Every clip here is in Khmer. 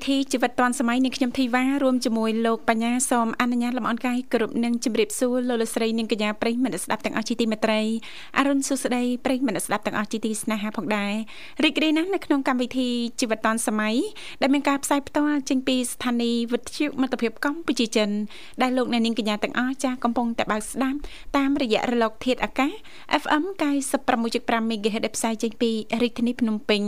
វិធីជីវិតឌွန်សម័យនាងខ្ញុំធីវ៉ារួមជាមួយលោកបញ្ញាសូមអនុញ្ញាតលំអរកាយគ្រប់នឹងជម្រាបសួរលោកលោកស្រីនាងកញ្ញាប្រិយមិត្តស្ដាប់ទាំងអស់ជាទីមេត្រីអរុនសុស្ដីប្រិយមិត្តស្ដាប់ទាំងអស់ជាទីស្នេហាផងដែររីករាយណាស់នៅក្នុងកម្មវិធីជីវិតឌွန်សម័យដែលមានការផ្សាយផ្ទាល់ចេញពីស្ថានីយ៍វិទ្យុមិត្តភាពកម្ពុជាចិនដែលលោកអ្នកនាងកញ្ញាទាំងអស់ចាស់កំពុងតែបើកស្ដាប់តាមរយៈរលកធាតុអាកាស FM 96.5 MHz ដែលផ្សាយចេញពីរាជធានីភ្នំពេញ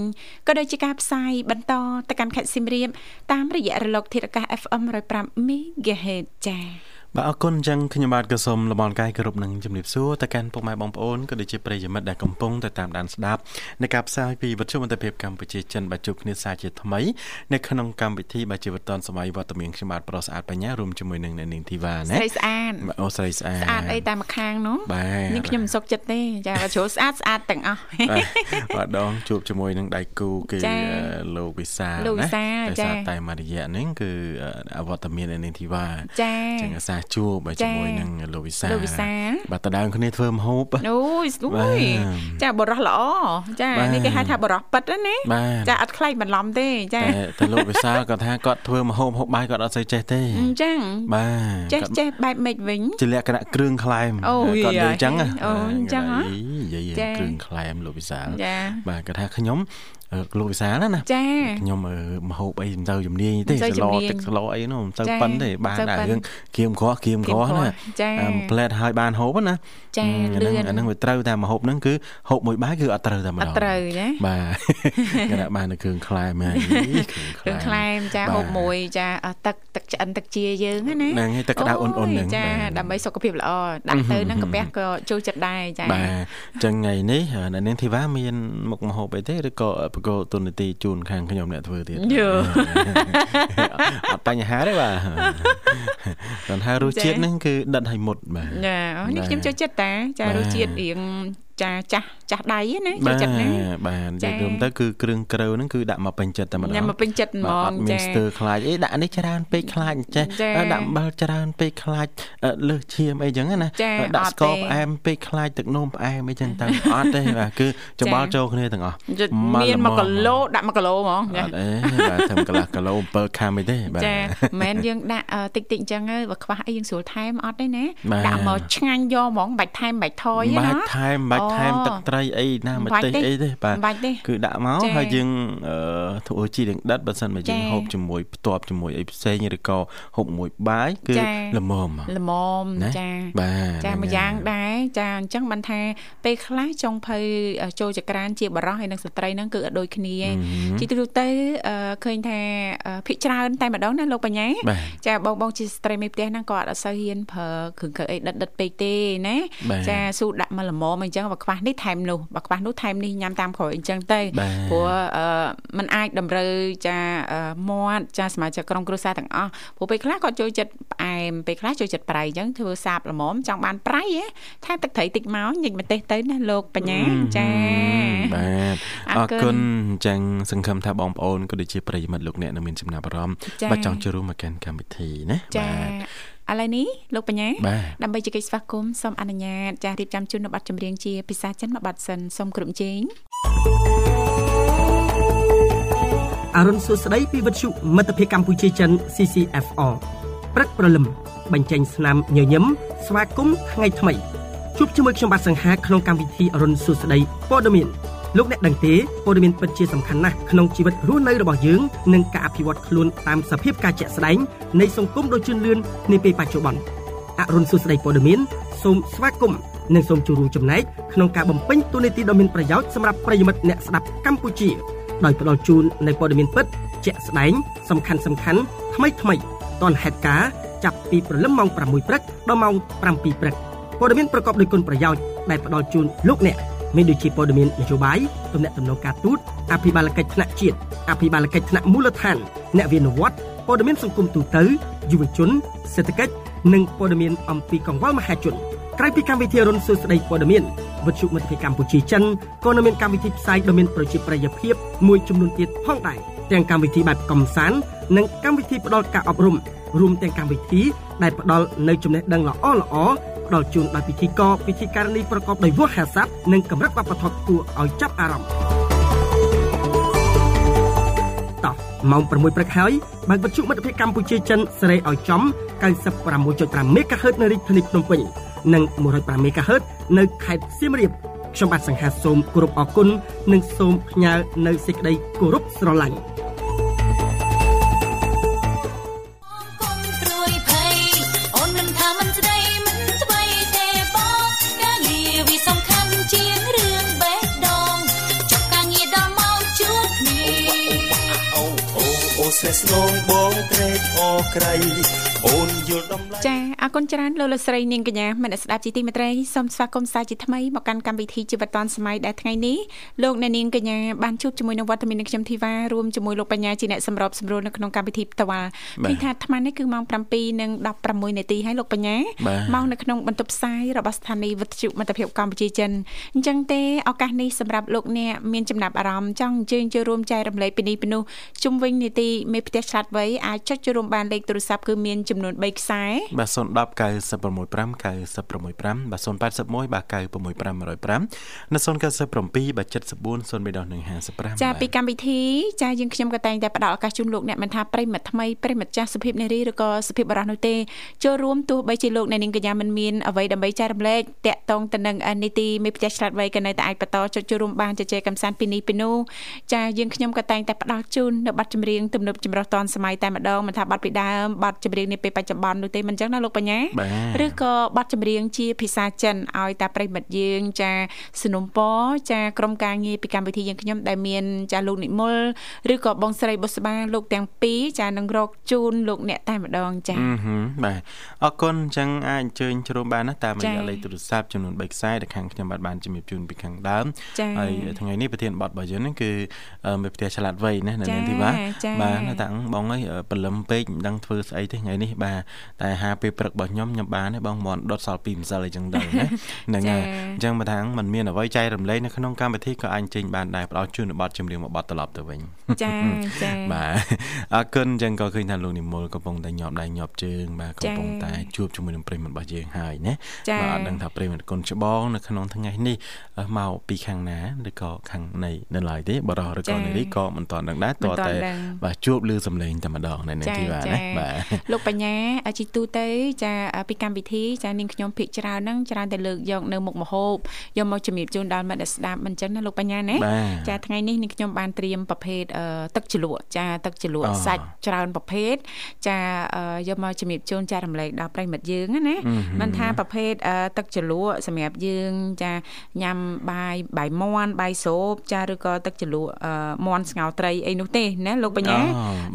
ក៏ដូចជាការផ្សាយបន្តទៅកាន់ខេត្តសៀមរាបតាមរយៈរលកធាតុអាកាស FM 105 MHz ចា៎ បាទអរគុណអញ្ចឹងខ្ញុំបាទក៏សូមលំអរកាយគោរពនឹងជំរាបសួរទៅកាន់ពុកម៉ែបងប្អូនក៏ដូចជាប្រិយមិត្តដែលកំពុងតែតាមដានស្ដាប់នៃការផ្សាយពីវិទ្យុមិត្តភាពកម្ពុជាចិនបាទជួបគ្នាសាជាថ្មីនៅក្នុងកម្មវិធីបាទជីវិតឌុនសម័យវត្តមានខ្ញុំបាទប្រុសស្អាតបញ្ញារួមជាមួយនឹងអ្នកនាងធីវ៉ាណាស្រីស្អាតអូស្រីស្អាតស្អាតអីតែម្ខាងនោះនាងខ្ញុំមិនសុខចិត្តទេចាជ្រុលស្អាតស្អាតទាំងអស់បាទដងជួបជាមួយនឹងដៃគូគឺលោកវិសាលោកវិសាចាតែមួយរយៈហ្នឹងគឺអវត្តមានអ្នកនាងធីវ៉ាចាចឹងអាសាជួបបាទជាមួយជាមួយនឹងលោកវិសាលោកវិសាបាទតដើមគ្នាធ្វើម្ហូបអូយស្រួយចាបរោះល្អចានេះគេហៅថាបរោះប៉ិតណាចាអត់ខ្លាចបន្លំទេចាតែលោកវិសាគាត់ថាគាត់ធ្វើម្ហូបហូបបាយគាត់អត់សូវចេះទេអញ្ចឹងបាទចេះចេះបែបម៉េចវិញជាលក្ខណៈគ្រឿងខ្លែមគាត់និយាយអញ្ចឹងអូអញ្ចឹងហ៎និយាយគ្រឿងខ្លែមលោកវិសាបាទគាត់ថាខ្ញុំ លោកវិសាលណាចាខ្ញុំមហូបអីមិនទៅជំនាញទេសឡទឹកស្លអីនោះមិនទៅប៉ិនទេបានតែរឿងគៀមក្រោះគៀមក្រោះណាផ្លែតឲ្យបានហូបណាចាលឿនអាហ្នឹងវាត្រូវតែមហូបហ្នឹងគឺហូបមួយបាយគឺអត់ត្រូវតែម្ដងអត់ត្រូវណាបាទគេថាបានគ្រឿងខ្លែមហើយគ្រឿងខ្លែមចាហូបមួយចាទឹកទឹកឆ្អិនទឹកជាយើងណាហ្នឹងហើយទឹកក្តៅអ៊ុនអ៊ុនហ្នឹងចាដើម្បីសុខភាពល្អដាក់ទៅហ្នឹងកាពះក៏ចូលចិត្តដែរចាបាទអញ្ចឹងថ្ងៃនេះអ្នកនាងធីវ៉ាមានមុខម្ហូបអីទេឬក៏ប្រកោទុននីតិជូនខាងខ្ញុំអ្នកធ្វើទៀតអត់បញ្ហាទេបាទគាត់ថារសជាតិហ្នឹងគឺដិតឲ្យមុតបាទចានេះខ្ញុំចូលចិត្តតាចារសជាតិរៀង ចាចាស់ចាស់ដៃណាចូលចិត្តណាបាទនិយាយរួមទៅគឺគ្រឿងក្រូវហ្នឹងគឺដាក់មកពេញចិត្តតែម្ដងមកពេញចិត្តហ្មងអត់មានស្ទើរខ្លាចអីដាក់នេះច្រើនពេកខ្លាចចេះដាក់អំបិលច្រើនពេកខ្លាចលើសឈាមអីចឹងណាដាក់ស្ករផ្អែមពេកខ្លាចទឹកនោមផ្អែមអីចឹងទៅអត់ទេបាទគឺច្បល់ចូលគ្នាទាំងអស់មាន1គីឡូដាក់1គីឡូហ្មងអត់អេបាទធ្វើកន្លះគីឡូ7ខាំអីទេបាទចាមិនមែនយើងដាក់តិចតិចអញ្ចឹងបើខ្វះអីយើងស្រួលថែមអត់ទេណាដាក់មកឆ្ងាញ់យកហ្មងបាច់ថែមបាច់ថយណាបាច់ថែមបាច់ថែមទឹកត្រីអីណាម្ទេសអីទេបាទគឺដាក់មកហើយយើងធ្វើជីរៀងដិតបើសិនមកយើងហូបជាមួយផ្ទាប់ជាមួយអីផ្សេងឬក៏ហូបមួយបាយគឺល្មមល្មមចាបាទចាមួយយ៉ាងដែរចាអញ្ចឹងបានថាពេលខ្លះចុងភៅចូលចក្រានជាបរោះហើយនិងស្ត្រីហ្នឹងគឺអត់ដូចគ្នាជាទូទៅឃើញថាភិកច្រើនតែម្ដងណាលោកបញ្ញាចាបងបងជាស្ត្រីមេផ្ទះហ្នឹងក៏អត់សូវហ៊ានប្រើគ្រឿងកៅអីដិតដិតពេកទេណាចាស៊ូដាក់មកល្មមអញ្ចឹងបើខ្វះនេះថែមនោះបើខ្វះនោះថែមនេះញ៉ាំតាមក្រោយអញ្ចឹងទៅព្រោះมันអាចតម្រូវចាមាត់ចាសមាជិកក្រុមគ្រួសារទាំងអស់ព្រោះពេលខ្លះគាត់ចូលចិត្តផ្អែមពេលខ្លះចូលចិត្តប្រៃអញ្ចឹងធ្វើសាបល្មមចង់បានប្រៃថែមទឹកត្រីតិចមកញិចម្ទេសទៅណាលោកបញ្ញាចាបាទអរគុណអញ្ចឹងសង្ឃឹមថាបងប្អូនក៏ដូចជាប្រិយមិត្តលោកអ្នកនឹងមានចំណាប់អារម្មណ៍បើចង់ចូលរួមមកកាន់កម្មវិធីណាបាទ ឥឡូវនេះលោកបញ្ញាដើម្បីជែកស្វាគមន៍សូមអនុញ្ញាតចាស់រៀបចំជូននៅប័ណ្ណចម្រៀងជាភាសាចិនមួយប័ណ្ណសិនសូមគ្រប់ជេងអរុនសុស្ដីពីវិទ្យុមិត្តភាពកម្ពុជាចិន CCFR ព្រឹកព្រលឹមបញ្ចេញស្នាមញញឹមស្វាគមន៍ថ្ងៃថ្មីជួបជាមួយខ្ញុំបាទសង្ហាក្នុងកម្មវិធីអរុនសុស្ដីព័ត៌មាន លោកអ្នកដឹងទេព័ត៌មានពិតជាសំខាន់ណាស់ក្នុងជីវិតរស់នៅរបស់យើងនិងការអភិវឌ្ឍខ្លួនតាមសភាពការជាក់ស្ដែងនៃសង្គមដ៏ជឿនលឿននាពេលបច្ចុប្បន្នអរុនសុស្ដីព័ត៌មានសូមស្វាគមន៍និងសូមចូលរួមចំណែកក្នុងការបំពេញតួនាទីដ៏មានប្រយោជន៍សម្រាប់ប្រិយមិត្តអ្នកស្ដាប់កម្ពុជាដោយផ្ដល់ជូននៅព័ត៌មានពិតជាក់ស្ដែងសំខាន់សំខាន់ថ្មីថ្មីទាន់ហេតុការចាប់ពីព្រលឹមម៉ោង6ព្រឹកដល់ម៉ោង7ព្រឹកព័ត៌មានប្រកបដោយគុណប្រយោជន៍ដែលផ្ដល់ជូនលោកអ្នក មានដូចជាព័ត៌មាននយោបាយទំនាក់ទំនងការទូតអភិបាលកិច្ចថ្នាក់ជាតិអភិបាលកិច្ចថ្នាក់មូលដ្ឋានអ្នកវិនិវត្តព័ត៌មានសង្គមទូទៅយុវជនសេដ្ឋកិច្ចនិងព័ត៌មានអំពីកង្វល់មហាជនក្រៅពីកម្មវិធីរុនសួស្ដីព័ត៌មានវិទ្យុមិត្តភាពកម្ពុជាចិនក៏នៅមានកម្មវិធីផ្សាយដ៏មានប្រជាប្រិយភាពមួយចំនួនទៀតផងដែរទាំងកម្មវិធីបែបកំសាន្តនិងកម្មវិធីផ្ដល់ការអប់រំរួមទាំងកម្មវិធីដែលផ្ដល់នៅចំណេះដឹងល្អល្អផ្ដល់ជូនដោយពិធីករពិធីការនីប្រកបដោយវោហារស័ព្ទនិងកម្រិតវប្បធម៌គួរឲ្យចាប់អារម្មណ៍តោះម៉ោង6ព្រឹកហើយបើកវិទ្យុមិត្តភាពកម្ពុជាចិនសេរីឲ្យចំ96.5 MHz នៅរាជធានីភ្នំពេញនិង105 MHz នៅខេត្តសៀមរាបខ្ញុំបាទសង្ហាសូមគោរពអរគុណនិងសូមផ្ញើនៅសេចក្តីគោរពស្រឡាញ់ ស្នេហ៍ស្នងបងត្រេកអរក្រៃ អូនយល់តម្លៃចាអរគុណច្រើនលោកលោកស្រីនាងកញ្ញាមនស្ដាប់ជីទីមេត្រីសូមស្វាគមន៍សាជាថ្មីមកកាន់កម្មវិធីជីវិតឌွန်សម័យដែលថ្ងៃនេះលោកអ្នកនាងកញ្ញាបានជួបជាមួយនឹងវត្តមាននឹងខ្ញុំធីវ៉ារួមជាមួយលោកបញ្ញាជាអ្នកសម្របសម្រួលនៅក្នុងកម្មវិធីផ្ទាល់ឃើញថាអាត្មានេះគឺម៉ោង7:16នាទីហើយលោកបញ្ញាមកនៅក្នុងបន្ទប់ផ្សាយរបស់ស្ថានីយ៍វិទ្យុមិត្តភាពកម្ពុជាចិនអញ្ចឹងទេឱកាសនេះសម្រាប់លោកអ្នកមានចំណាប់អារម្មណ៍ចង់អញ្ជើញចូលរួមចែករំលែកពីនេះពីនោះជុំវិញនីតិមេផ្ទះឆ្លាតវៃអាចចុចចូលរួមបានលេខទូរស័ព្ទគឺមានចំនួន3ខ្សែបាទ010 965 965បាទ081បាទ965 105និង097បាទ74 03155ចាពីកម្មវិធីចាយើងខ្ញុំក៏តែងតែផ្ដល់ឱកាសជូនលោកអ្នកមិនថាប្រិមិត្តថ្មីប្រិមិត្តចាស់សុភាពនារីឬក៏សុភាពបរិះនោះទេចូលរួមទោះបីជាលោកអ្នកនាងកញ្ញាមិនមានអ្វីដើម្បីចែករំលែកតាក់ទងទៅនឹងនីតិមេផ្ទះឆ្លាតវៃក៏នៅតែអាចបន្តចុចចូលរួមបានជជែកកំសាន្តពីនេះពីនោះចាយើងខ្ញុំក៏តែងតែផ្ដល់ជូននៅប័ណ្ណចម្រៀងទំនើបចម្រុះតនសម័យតែម្ដងមិនថាប័ណ្ណពីដើមប័ណ្ណចម្រៀងនេះពេលបច្ចុប្បន្ននោះទេមិនចឹងណាលោកបញ្ញាឬក៏ប័ណ្ណចម្រៀងជាភាសាចិនឲ្យតែប្រិមិត្តយើងចាสนុំពចាក្រុមការងារពីកម្មវិធីយើងខ្ញុំដែលមានចាលោកនិមលឬក៏បងស្រីបុស្បាលោកទាំងពីរចានឹងរកជូនលោកអ្នកតែម្ដងចាបាទអរគុណអញ្ចឹងអាចអញ្ជើញជ្រុំបានណាតាមរយៈលេខទូរស័ព្ទចំនួន3ខ្សែដែលខាងខ្ញុំបាទបានជំរាបជូនពីខាងដើមហើយថ្ងៃនេះប្រធានបទរបស់យើងហ្នឹងគឺមេផ្ទះឆ្លាតវៃណានៅនាងធីវ៉ាបាទតាំងបងអើយព្រលឹមពេកមិនដឹងធ្វើស្អីទេថ្ងៃនេះបាទតែហាពេលព្រឹករបស់ខ្ញុំខ្ញុំបានទេបងមន់ដុតសល់ពីម្សិលអីចឹងដែរណាហ្នឹងហើយអញ្ចឹងបើថាมันមានអ្វីចែករំលែកនៅក្នុងកម្មវិធីក៏អាចចេញបានដែរផ្ដល់ជូនប័ណ្ណចម្រៀងមួយប័ណ្ណត្រឡប់ទៅវិញចាចាបាទអរគុណអញ្ចឹងក៏ឃើញថាលោកនិមលកំពុងតែញាប់ដៃញាប់ជើងបាទកំពុងតែជួបជាមួយនឹងប្រិមត្តរបស់យើងហើយណាបាទអត់ដឹងថាប្រិមត្តគុណច្បងនៅក្នុងថ្ងៃនេះមកពីខាងណាឬក៏ខាងនៃនៅឡើយទេបរោះឬក៏នារីក៏មិនទាន់ដឹងដែរតើតែបាទជួបឮសំឡេងតែម្ដងនៅនេះទីបាទណាបាទលោកបញ្ញាជីទូទៅចាពីកម្មវិធីចានាងខ្ញុំភិកច្រើនហ្នឹងច្រើនតែលើកយកនៅមុខមហូបយកមកជំរាបជូនដល់មិត្តស្ដាប់មិនចឹងណាលោកបញ្ញាណាចាថ្ងៃនេះនាងខ្ញុំបានត្រៀមប្រភេទទឹកជ្រលក់ចាទឹកជ្រលក់សាច់ច្រើនប្រភេទចាយកមកជំរាបជូនចារំលែកដល់ប្រិមិត្តយើងណាមិនថាប្រភេទទឹកជ្រលក់សម្រាប់យើងចាញ៉ាំបាយបាយមាន់បាយសូបចាឬក៏ទឹកជ្រលក់មាន់ស្ងោរត្រីអីនោះទេណាលោកបញ្ញា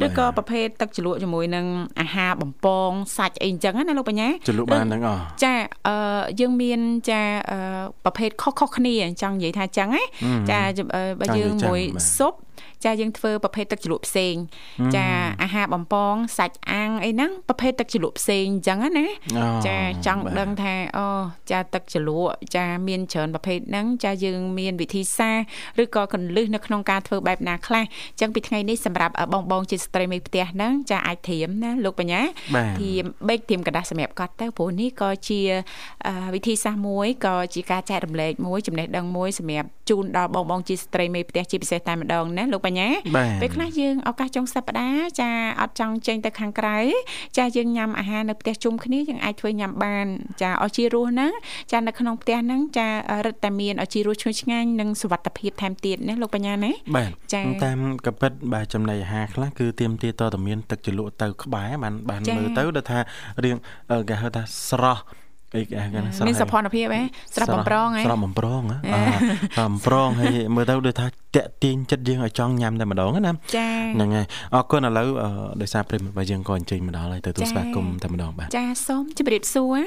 ឬក៏ប្រភេទទឹកជ្រលក់ជាមួយនឹងអាហារបំពងសាច់អីអញ្ចឹងណាលោកបញ្ញាជ្រលក់បានទាំងអស់ចាអឺយើងមានចាប្រភេទខុសៗគ្នាចង់និយាយថាអញ្ចឹងណាចាបើយើងមួយស៊ុប ចាយើងធ្វើប្រភេទទឹកជ្រលក់ផ្សេង ចាអាហារបំពងសាច់អាំងអីហ្នឹងប្រភេទទឹកជ្រលក់ផ្សេងអញ្ចឹងណាចាចង់ដឹងថាអូចាទឹកជ្រលក់ចាមានច្រើនប្រភេទហ្នឹងចាយើងមានវិធីសាស្ត្រឬក៏កលឹះនៅក្នុងការធ្វើបែបណាខ្លះអញ្ចឹងពីថ្ងៃនេះសម្រាប់បងបងជាស្ត្រីមេផ្ទះហ្នឹងចាអាចត្រៀមណាលោកបញ្ញាត្រៀមបេកត្រៀមកដាស់សម្រាប់គាត់ទៅព្រោះនេះក៏ជាវិធីសាស្ត្រមួយក៏ជាការចែករំលែកមួយចំណេះដឹងមួយសម្រាប់ជូនដល់បងបងជាស្ត្រីមេផ្ទះជាពិសេសតែម្ដងណាលោកបញ្ញាពេលខ្លះយើងឱកាសចុងសប្តាហ៍ចាអត់ចង់ចេញទៅខាងក្រៅចាយើងញ៉ាំអាហារនៅផ្ទះជុំគ្នាយើងអាចធ្វើញ៉ាំបាន ចាអជារសហ្នឹងចានៅក្នុងផ្ទះហ្នឹងចារឹតតែមានអជារសឈ្ងុយឆ្ងាញ់និងសុវត្ថិភាពថែមទៀតណាលោកបញ្ញាណាបាទចាតាមកពិតបាទចំណីអាហារខ្លះគឺទៀមទាតតមានទឹកជ្រលក់ទៅក្បែរបានបានមើលទៅដល់ថារៀងគេហៅថាស្រស់ អីគេហ្នឹងមានសភនភាពហ៎ស្រស់បំប្រងហ៎ស្រស់បំប្រងហ៎បំប្រងហើយមើលទៅដូចថាតាក់ទាញចិត្តយើងឲ្យចង់ញ៉ាំតែម្ដងណាចាហ្នឹងហើយអរគុណឥឡូវដោយសារប្រិមត្តរបស់យើងក៏អញ្ជើញមកដល់ហើយទៅទូស្វាគមន៍តែម្ដងបាទចាសូមជម្រាបសួរ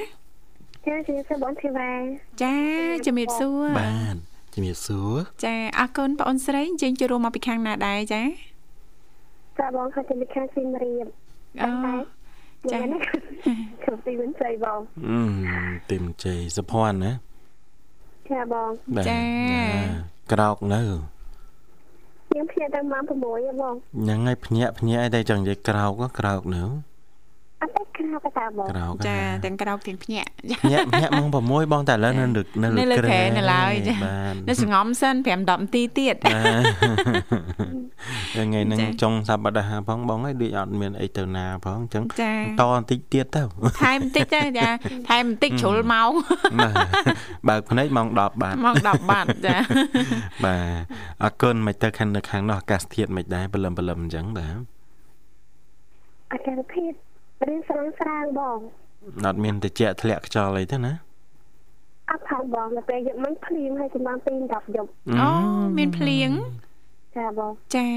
ចាជំរាបសួរបងធីវ៉ាចាជំរាបសួរបាទជំរាបសួរចាអរគុណបងអូនស្រីអញ្ជើញចូលរួមមកពីខាងណាដែរចាចាបងគាត់ទៅខាងស៊ីមរៀបអូ ចាចាខ្ញុំទីវិញស្រីបងអឺទីមជ័យសុភ័ណ្ឌណាចាបងបាទចាក្រោកនៅខ្ញុំភ្ញាក់ទៅម៉ោង6ហ៎បងហ្នឹងហើយភ្ញាក់ភ្ញាក់អីតែចង់និយាយក្រោកក៏ក្រោកនៅអត់តែ ក្រៅក៏តាបងក្រោកចាហ่าទាំងក្រោកទាំងភ្ញាក់ចាភ្ញាក់ភ្ញាក់ម៉ោង6បងតែឥឡូវនៅលើនៅនៅលើក្រែក្រែនៅឡើយចាបាទនៅសងំសិន5 10នាទីទៀតបាទថ្ងៃហ្នឹងចាចុងសប្តាហ៍ផងបងហើយដូចអត់មានអីទៅណាផងអញ្ចឹងចាតបន្តិចទៀតទៅថែមបន្តិចទៅចាថែមបន្តិចជ្រុលម៉ោងបាទបើកភ្នែកម៉ោង10បាទម៉ោង10បាត់ចាបាទអរគុណមិនទៅខាងនៅខាងនោះអាកាសធាតុមិនដែរព្រលឹមព្រលឹមអញ្ចឹងបាទអាចារ្យភាព រៀនស្រាងស្រាងបងអត់មានតិចធ្លាក់ខ្យល់អីទេណាអត់ផងបងទៅពេលយកមិនភ្លៀងហើយចាំម៉ោង2 10យប់អូមានភ្លៀងចាបងចា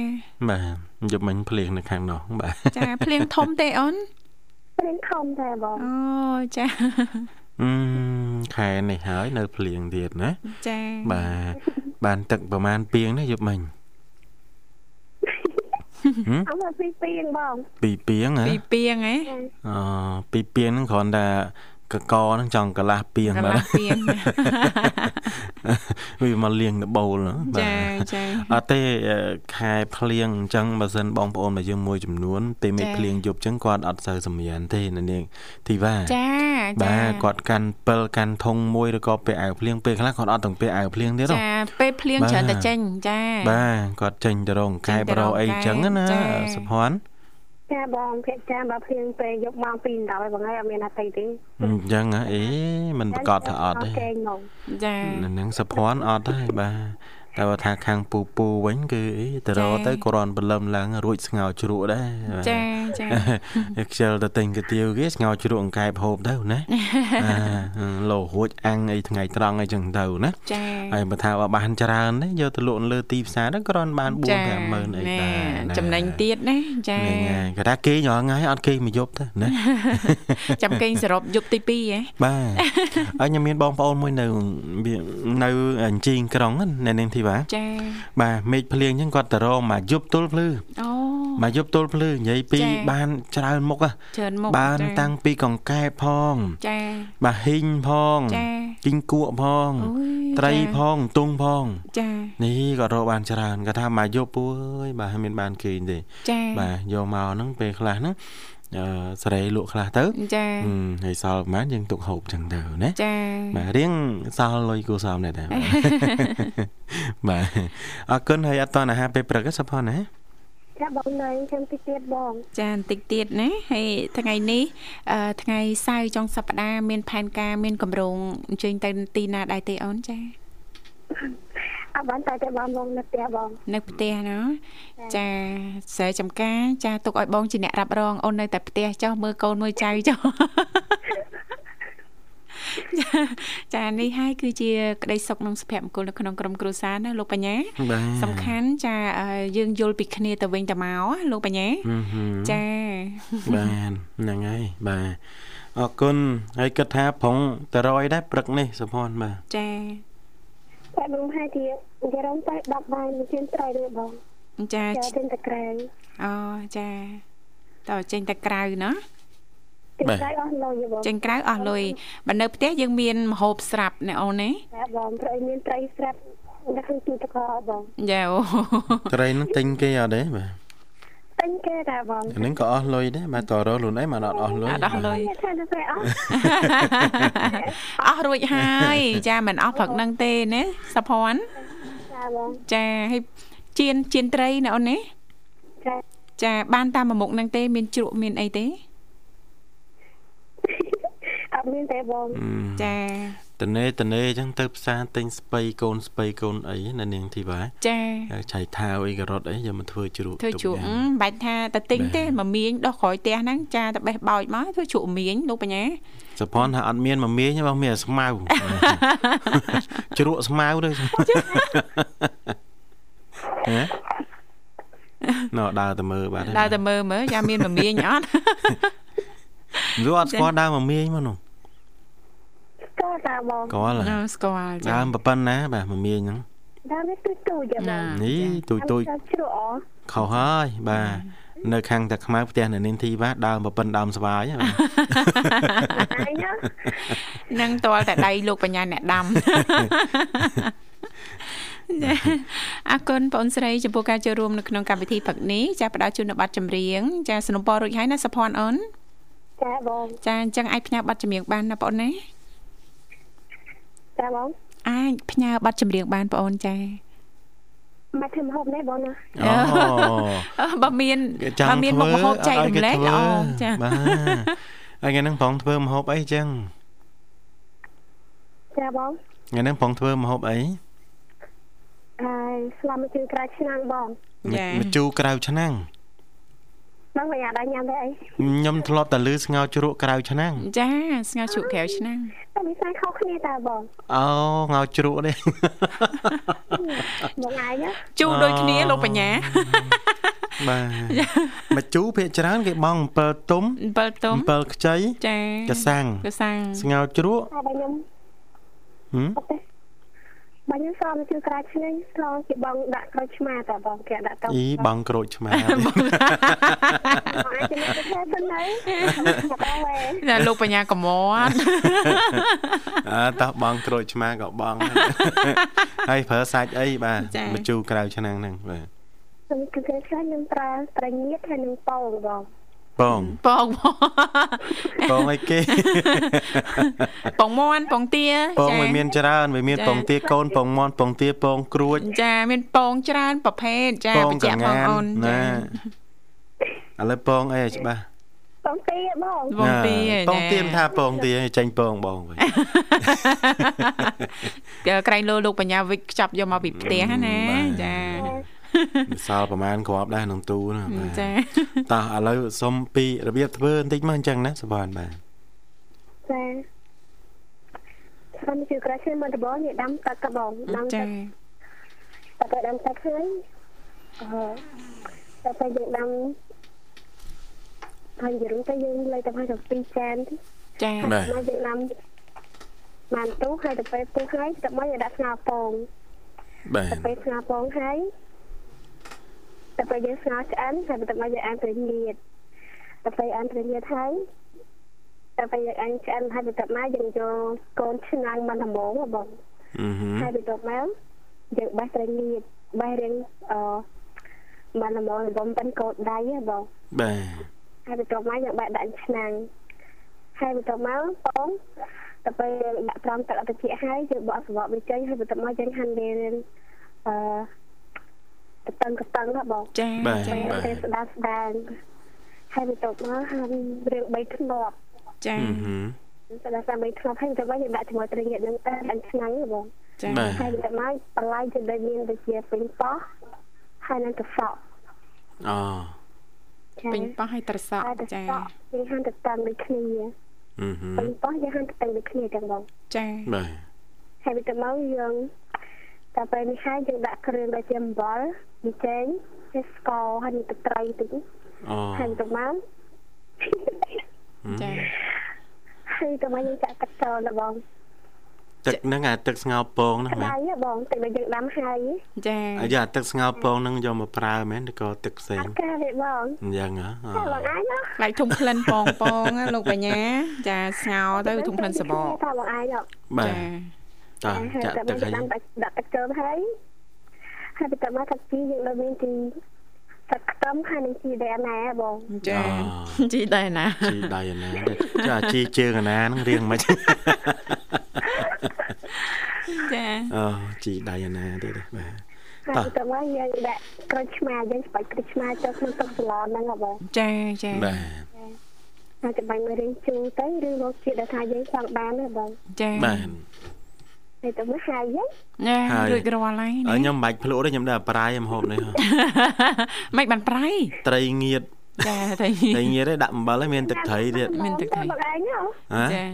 បាទយកមិញភ្លៀងនៅខាងនោះបាទចាភ្លៀងធំទេអូនព្រៀងខំតែបងអូចាអឺខែនេះហើយនៅភ្លៀងទៀតណាចាបាទបានទឹកប្រហែលពីងណាយកមិញ អត់មកពីពីងបងពីពីងហ៎ពីពីងហ៎អពីពីងហ្នឹងគ្រាន់តែ កកហ្នឹងចង់កន្លះពីងកន្បាលះទពីងវាមកលៀងដបូលហ្នឹងបាទចាចាអត់ទេអឺខែភ្លៀងអញ្ចឹងបើសិនបងប្អូនមកយើងមួយចំនួនពេលមេឃចា៎ភ្លៀងយប់អញ្ចឹងគាត់អត់សូវសម្រានទេនៅនាងធីវ៉ាចាចាបាទគាត់កាន់ពិលកាន់ធុងមួយឬក៏ពេលអាវភ្លៀងពេលខ្លះគាត់អត់ទាំងពេលអាវភ្លៀងទៀតហ៎ចាពេលភ្លៀងបាទច្រើនតែចេញចាបាទគាត់ចេញទៅរកកែចេញទៅបរោរកអីអញ្ចឹងកែណាចា៎សុភ័ណ្ឌ ចាបងភាគច្រើនបើភ្លៀងពេលយកម៉ោង2 10ហើយបងហើយអត់មានអតីទេអញ្ចឹងហ៎អេមិនប្រកាសថាអត់ទេគេងមកចានៅនឹងសុភ័ណ្ឌអត់ទេបាទ តែបើថាខាងពូពូវិញគឺអីទៅរកចា៎ទៅគ្រាន់ព្រលឹមឡើងរួចស្ងោរជ្រក់ដែរបាទចាចាខ្ជិលទៅទិញកាទៀវគេស្ងោរជ្រក់អង្កែបហូបទៅណាអាលោរួចអាំងអីថ្ងៃត្រង់អីចឹងទៅណាចាហើយបើថាបើបានច្រើនទេយកទៅលក់នៅលើទីផ្សារទៅគ្រាន់បាន4ចា50000អីដែរណាចំណេញទៀតណាចាហ្នឹងហើយគេថាគេរងថ្ងៃអត់គេមកយប់ទៅណាចាំគេងសរុបយប់ទី2ហ៎បាទហើយខ្ញុំមានបងប្អូនមួយនៅវានៅអញ្ជីងក្រុងហ្នឹងនៅនាងធីវ៉ាចាបាទមេឃភ្លៀងអញ្ចឹងគាត់ទៅរកមកយប់ទល់ភ្លឺអូមកយប់ទល់ភ្លឺនិយាយពីចា៎បានច្រើនមុខហ៎ច្រើនមុខបានចាតាំងពីកង្កែបផង ចាបាទហ៊ីងផងចាជីងគក់ផងអូយត្រីចាផងទុងផង ចានេះក៏រកបានច្រើនគាត់ថាមកយប់ពួយបាទហើយមានបានគេងទេចាបាទយកមកហ្នឹងពេលខ្លះហ្នឹងអឺ សេរីលក់ខ្លះទៅចាហឹមហើយសល់ប្រហែលយើងទុកហូបចឹងទៅណាចាបាទរៀងសល់លុយគូសំដែរតែបាទអរគុណហើយអត់តអាហារពេលព្រឹកទេសុផាន់ណាចាបងនៅខ្ញុំទីទៀតបងចាបន្តិចទៀតណាហើយថ្ងៃនេះអឺថ្ងៃសៅរ៍ចុងសប្តាហ៍មានផែនការមានកម្រងអញ្ជើញទៅទីណាដែរទេអូនចា អត់បានតែតែបងមកនៅផ្ទះបងនៅផ្ទះណាចាស្រីចំការចាទុកឲ្យបងជាអ្នករ៉ាប់រងអូននៅតែផ្ទះចុះមើលកូនមើលចៅចុះចាចានេះហើយគឺជាក្តីសុខនិងសុភមង្គលនៅក្នុងក្រុមគ្រួសារណាលោកបញ្ញាបាទសំខាន់ចាអឺយើងយល់ពីគ្នាទៅវិញទៅមកលោកបញ្ញាហឹមហឹមចាបាទហ្នឹងហើយបាទអរគុណហើយគិតថាប្រងតរយដែរព្រឹកនេះសុផាន់បាទចា តែបងហើយទីគេរំតែ10បាយមួយជើងត្រីទេបងចាចាទិញតែក្រៅអូចាតើចេញតែក្រៅណាទិញត្រីអស់លុយទេបងចេញក្រៅអស់លុយបើនៅផ្ទះយើងមានម្ហូបស្រាប់ណាអូនណាចាបងព្រោះមានត្រីស្រាប់នៅក្នុងទូទឹកកកបងចាអូត្រីហ្នឹងទិញគេអត់ទេបាទទិ ញគេតែបងអាហ្នឹងក៏អស់លុយដែរបាទតរខ្លួនឯងមិនអត់អស់លុយអត់អស់លុយថាទៅត្រីអស់អស់រួចហើយចាមិនអស់ព្រឹកហ្នឹងទេណាសុភ័ណ្ឌចាបងចាហើយជៀនជៀនត្រីណាអូនណាចាចាបានតាមមុខហ្នឹងទេ មានជ្រក់មានអីទេអ ត់មានទេបងចាតនេតនេអញ្ចឹងទៅផ្សារទិញស្ពៃកូនស្ពៃកូនអីនៅនាងធីវ៉ាចាហើយឆៃថាវអីការ៉ុតអីយកមកធ្វើជ្រក់ធ្វើទុកជ្រក់យ៉ាងអឺមិនបាច់ថាតែទិញទេមកមៀងដោះក្រោយផ្ទះហ្នឹងចាតែបេះបោចមកធ្វើជ្រក់មៀងលោកបញ្ញាសុផាន់ថាអត់មានមកមាញទេបងមានតែស្មៅជ្រក់ស្មៅទៅហ៎ណ៎ដើរទៅមើលបាទដើរតែមើលមើលចាមានមមៀងអត់វាអត់ស្គាល់ដើរមកមាញមកនោះក ស្គាល់តាបងស្គាល់អឺហ៎ស្គាល់ចាដើមប្រប៉ុណ្ណាបាទមមាញហ្នឹងដើមនេះទូចទូចចាបងនេះទូចទូចជ្រក់អខុសហើយបាទនៅខាងតាខ្មៅផ្ទះនៅនាងធីវ៉ាដើមប្រប៉ុណ្ដើមស្វាយហ៎បាទអញណានឹងតលតែដៃលោកបញ្ញាអ្នកដាំចាអរគុណបងស្រីចំពោះការចូលរួមនៅក្នុងកម្មវិធីព្រឹកនេះចាផ្ដល់ជូននៅប័ណ្ណចម្រៀងចាสนុំពររួចហើយណាសុភ័ណ្ឌអូនចាបងចាអញ្ចឹងអាចផ្ញើប័ណ្ណចម្រៀងបានណាបងអូនណា ចាបងអាចផ្ញើប័ណ្ណចម្រៀងបានបងអូនចាមកធ្វើហូបនេះបងណាអូអឺបើមានចាំបើមានមុខម្ហូបចែករំលែកល្អចាបាទហើយថ្ងៃហ្នឹងប្រងធ្វើម្ហូបអីចឹងចាបងថ្ងៃហ្នឹងប្រងធ្វើម្ហូបអីហើយស្លាប់មកជឿក្រៅឆ្នាំងបងចាម្ជូរក្រៅឆ្នាំង បងមិនអាចដល់ញ៉ាំទេអីខ្ញុំធ្លាប់តែលឺស្ងោរជ្រក់ក្រៅឆ្នាំងចាស្ងោរជ្រក់ក្រៅឆ្នាំងតែមានខ្សែខុសគ្នាតាបងអូងោរជ្រក់ទេបងឯងណាជូរដូចគ្នាលោកបញ្ញាបាទម្ជូរភាគច្រើនគេបង់អំពិលទុំអំពិលទុំអំពិលខ្ចីចាកសាំងកសាំងស្ងោរជ្រក់តែបងខ្ញុំហឹមអត់ទេ បងខ្ញុំស្លាប់មកជឿក្រៅឆ្នាំងស្លជាបងដាក់ក្រូចឆ្មាតាបងគេដាក់ទៅអីបងក្រូចឆ្មាបងអាចជំនួសទៅទៅណៃបងវ៉េតែលោកបញ្ញាកមាត់អើតោះបងក្រូចឆ្មាក៏បងហើយប្រើសាច់អីបាទម្ជូរក្រៅឆ្នាំងហ្នឹងបាទខ្ញុំគឺគេខ្លាចខ្ញុំប្រើត្រញៀតហើយនឹងប៉ោងបង បងបងបងបងអីគេបងមន់បងទាពងវាមានច្រើនវាមានពងទាកូនពងមន់ពងទាពងគ្រួចចាមានពងច្រើនប្រភេទចាពងបញ្ជាកក់បងងានអូនណាចាឥឡូវពងអីឲ្យច្បាស់បងទីបងបងទាពងទាមថាពងទាចេញពងបងវិញចាក្រែងលោលោកបញ្ញាវិចខ្ចប់យកមកពីផ្ទះណាចា សល់ប្រហែលគ្រាប់ដែរក្នុងទូហ្នឹងបាទចាតោះឥឡូវសុំពីរបៀបធ្វើបន្តិចមកអញ្ចឹងណាសវណ្ណបាទចាខ្ញុំជឿក្រៅឆ្នាំមកដបងនេះដាំទឹកកបងដាំចាទឹកទឹកដាំទឹកហើយអឺតែពេលយើងដាំហើយយើងទៅយើងលើទៅឲ្យទៅ2ចានទីចាបាទមកយើងដាំបានទូហើយទៅពេលពុះហើយទៅមកយើងដាក់ស្ងោរពងបាទទៅពេលស្ងោរពងហើយ ទៅពេលយើងស្ងោរឆ្អិនហើយទៅមកយើងអានត្រងៀតទៅពេលអានត្រងៀតហើយទៅពេលយើងអានឆ្អិនហើយទៅមកយើងយកកូនឆ្នាំងមកដំបងបងអឺហឹមហើយទៅមកយើងបេះត្រងៀតបេះរៀងអបានដំបងដំបងប៉ិនកោតដៃហ៎បងបាទហើយទៅមកយើងបែកដាក់ឆ្នាំងហើយទៅមកបងទៅពេលដាក់ត្រង់ទឹកអត់តិចហើយយើងបកសបកវាចេញហើយទៅមកយើងហាន់វារៀងអឺ តឹងកតឹងហ៎បងចាបាទចាបាទពេលស្ដាប់ស្ដាងហើយទៅមកហាន់រៀង3ធ្នាប់ចាអឺហឹមស្ដាប់ស្ដាង3ធ្នាប់ហើយទៅមកយើងដាក់ជាមួយត្រងៀតនឹងតែដាក់ឆ្នាំងហ៎បងចាបាទហើយទៅមកបន្លែជាដែលមានដូចជាពេញប៉ោះហើយនឹងទឹកសក់អូពេញប៉ោះឲ្យត្រសក់ហើយទឹកចាសក់យើងហាន់ទៅតឹងដូចគ្នាអឺហឹមពេញប៉ោះយើងហាន់ទៅតឹងដូចគ្នាទាំងបងចាបាទហើយទៅមកយើង តែពេលនេះហើយយើងដាក់គ្រឿងដូចជាអំបិលប៊ីចេងហើយស្ករហើយនឹងទឹកត្រីតិចអូហើយទៅមកចាហើយទៅមកយើងចាក់ទឹកចូលដល់បងទឹកហ្នឹងអាទឹកស្ងោរពងហ្នឹងក្មែនតៅហ៎បងទឹកដែលយើងដាំហើយចាអាយ៉ាទឹកស្ងោរពងហ្នឹងយកមកប្រើមែនឬក៏ទឹកផ្សេអងត់ការទេបងអញ្ចឹងហ៎អូតែបងអាចណាខ្លាចធុំក្លិនពងពងណាលោកបញ្ញា ចាស្ងោរទៅធុំក្លិនសបកតែបងអាចហ៎បាទចា តោះហើយចាក់តែទឹកមកឲ្យដាំដាក់ទឹកចូលហើយហើយទៅមកទឹកជីយើងដល់មានទីទឹកខ្ទឹមហើយនឹងជីដែលណាបងចាជីដែរណាជីដៃអាណាចាជីជើងអាណាហ្នឹងរៀងមិនចាអូជីដៃអាណាទៀតទេបាទហើយទៅមកយើងដាក់ក្រូចឆ្មាយើងស្បែកក្រូចឆ្មាចូលក្នុងទឹកស្លហ្នឹងហ៎បងចាចាបាទហើយចាំបាញ់មករៀងជូរទៅឬរសជាតិដែលថាយើងចង់បានទេបងចាបាទ ហើយទៅមកហើយហ៎ចាហើយរួចរាល់ហើយអើណាខ្ញុំមិនបាច់ភ្លក់ទេខ្ញុំដើរប្រៃមហូបនេះហ៎មិនបានប្រៃត្រីងៀតចាតែត្រីងៀតឯងដាក់អំបិលឯងមានទឹកត្រីទៀតមានទឹកត្រីបងឯងហ៎ហ៎ចា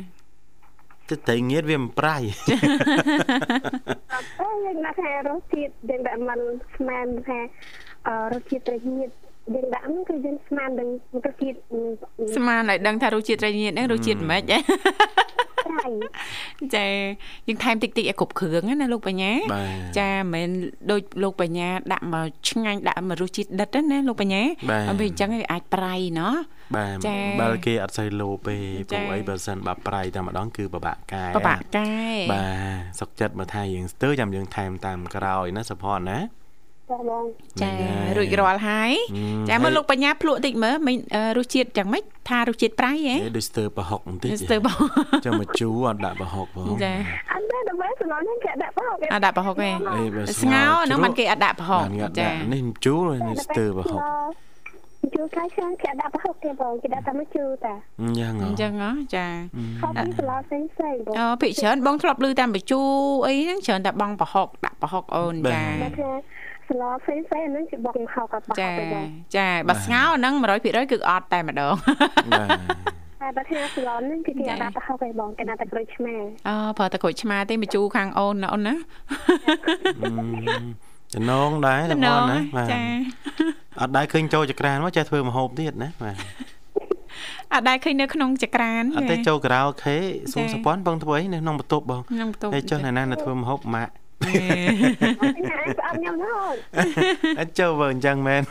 ទឹកត្រីងៀតវាមិនប្រៃអឺយើងដាក់ថារសជាតិយើងដាក់មិនស្មានថាអឺរសជាតិត្រញៀតយើងដាក់ហ្នឹងគឺយើងស្មាននឹងរសជាតិស្មានឲ្យដឹងថារសជាតិត្រីញៀតហ្នឹងរសជាតិមិនម៉េច ហ៎ត្រប្រៃចាយើងថែមតិចតិចឲ្យគ្រប់គ្រឿងណាលោកបញ្ញាបាទចាមិនមែនដូចលោកបញ្ញាដាក់មកឆ្ងាញ់ដាក់មករសជាតិដិតទេណាលោកបញ្ញាបាទអត់ពេលអញ្ចឹងវាអាចប្រៃណោះបាទចា៎បើគេអត់សូវលោពេព្រោះចា៎អីបើសិនបើប្រៃតែម្ដងគឺពិបាកកែបបាក់កែបាទសុកចិត្តមើលថាយើងស្ទើរចាំយើងថែមតាមក្រោយណាសុផនណា ចាបងចាហ្នឹងហើយរួចរាល់ហើយហឹមចាមើលហើយលោកបញ្ញាភ្លក់តិចមើលមិនអឺរសជាតិយ៉ាងម៉េចថារសជាតិប្រៃហ៎អេដូចស្ទើរប្រហុកបន្តិចស្ទើរបងចាំមកជូរអត់ដាក់ប្រហុកផងចាអត់ដែរដើម្បីស្លនេះគេដាក់ប្រហុកអត់ដាក់ប្រហុកទេអេបើស្ងោរហ្នឹងជ្រក់មិនគេអត់ដាក់ប្រហុកបានគេអត់ចាដាក់នេះជូរនេះស្ទើរប្រហុកជួយកាយឆ្ងាញ់គេដាក់ប្រហុកទេបងគេដាក់តែមកជូរតាយ៉ាងហ៎អញ្ចឹងហ៎ចាខប់ពីស្លាផ្សេងផ្សេងបងអូភិកច្រើនបងធ្លាប់ឮតាមបញ្ជូអីហ្នឹងច្រើនតែបងប្រហុកដាក់ប្រហុកអូនចាបើថា ស្លាផ្សេងផ្សេងហ្នឹងគេបុកហៅកាត់បោះចាទៅបងចាបើស្ងោរហ្នឹង100%គឺអត់តែម្ដងបាទតែបើថាស្លាហ្នឹងគឺគេអត់ដាក់ប្រហុកទេបងគេដាក់តែក្រូចឆ្មាអូប្រើតែក្រូចឆ្មាទេបញ្ជូខាងអូនណាអូនណាចំណងដែរសុផនណាបាទចាអត់ដែរឃើញចូលចក្រានមកចេះធ្វើម្ហូបទៀតណាបាទអត់ដែរឃើញនៅក្នុងចក្រានអត់ទេចូលការ៉ាអូខេសួរចា៎សុផនបងធ្វើអីនៅក្នុងបន្ទប់បងក្នុងបន្ទប់ហើយចុះណែណានៅធ្វើម្ហូបម៉ាក់ ហេញ៉ាំប្រអប់ញ៉ាំណាស់អត់ចូលបើអញ្ចឹងមែន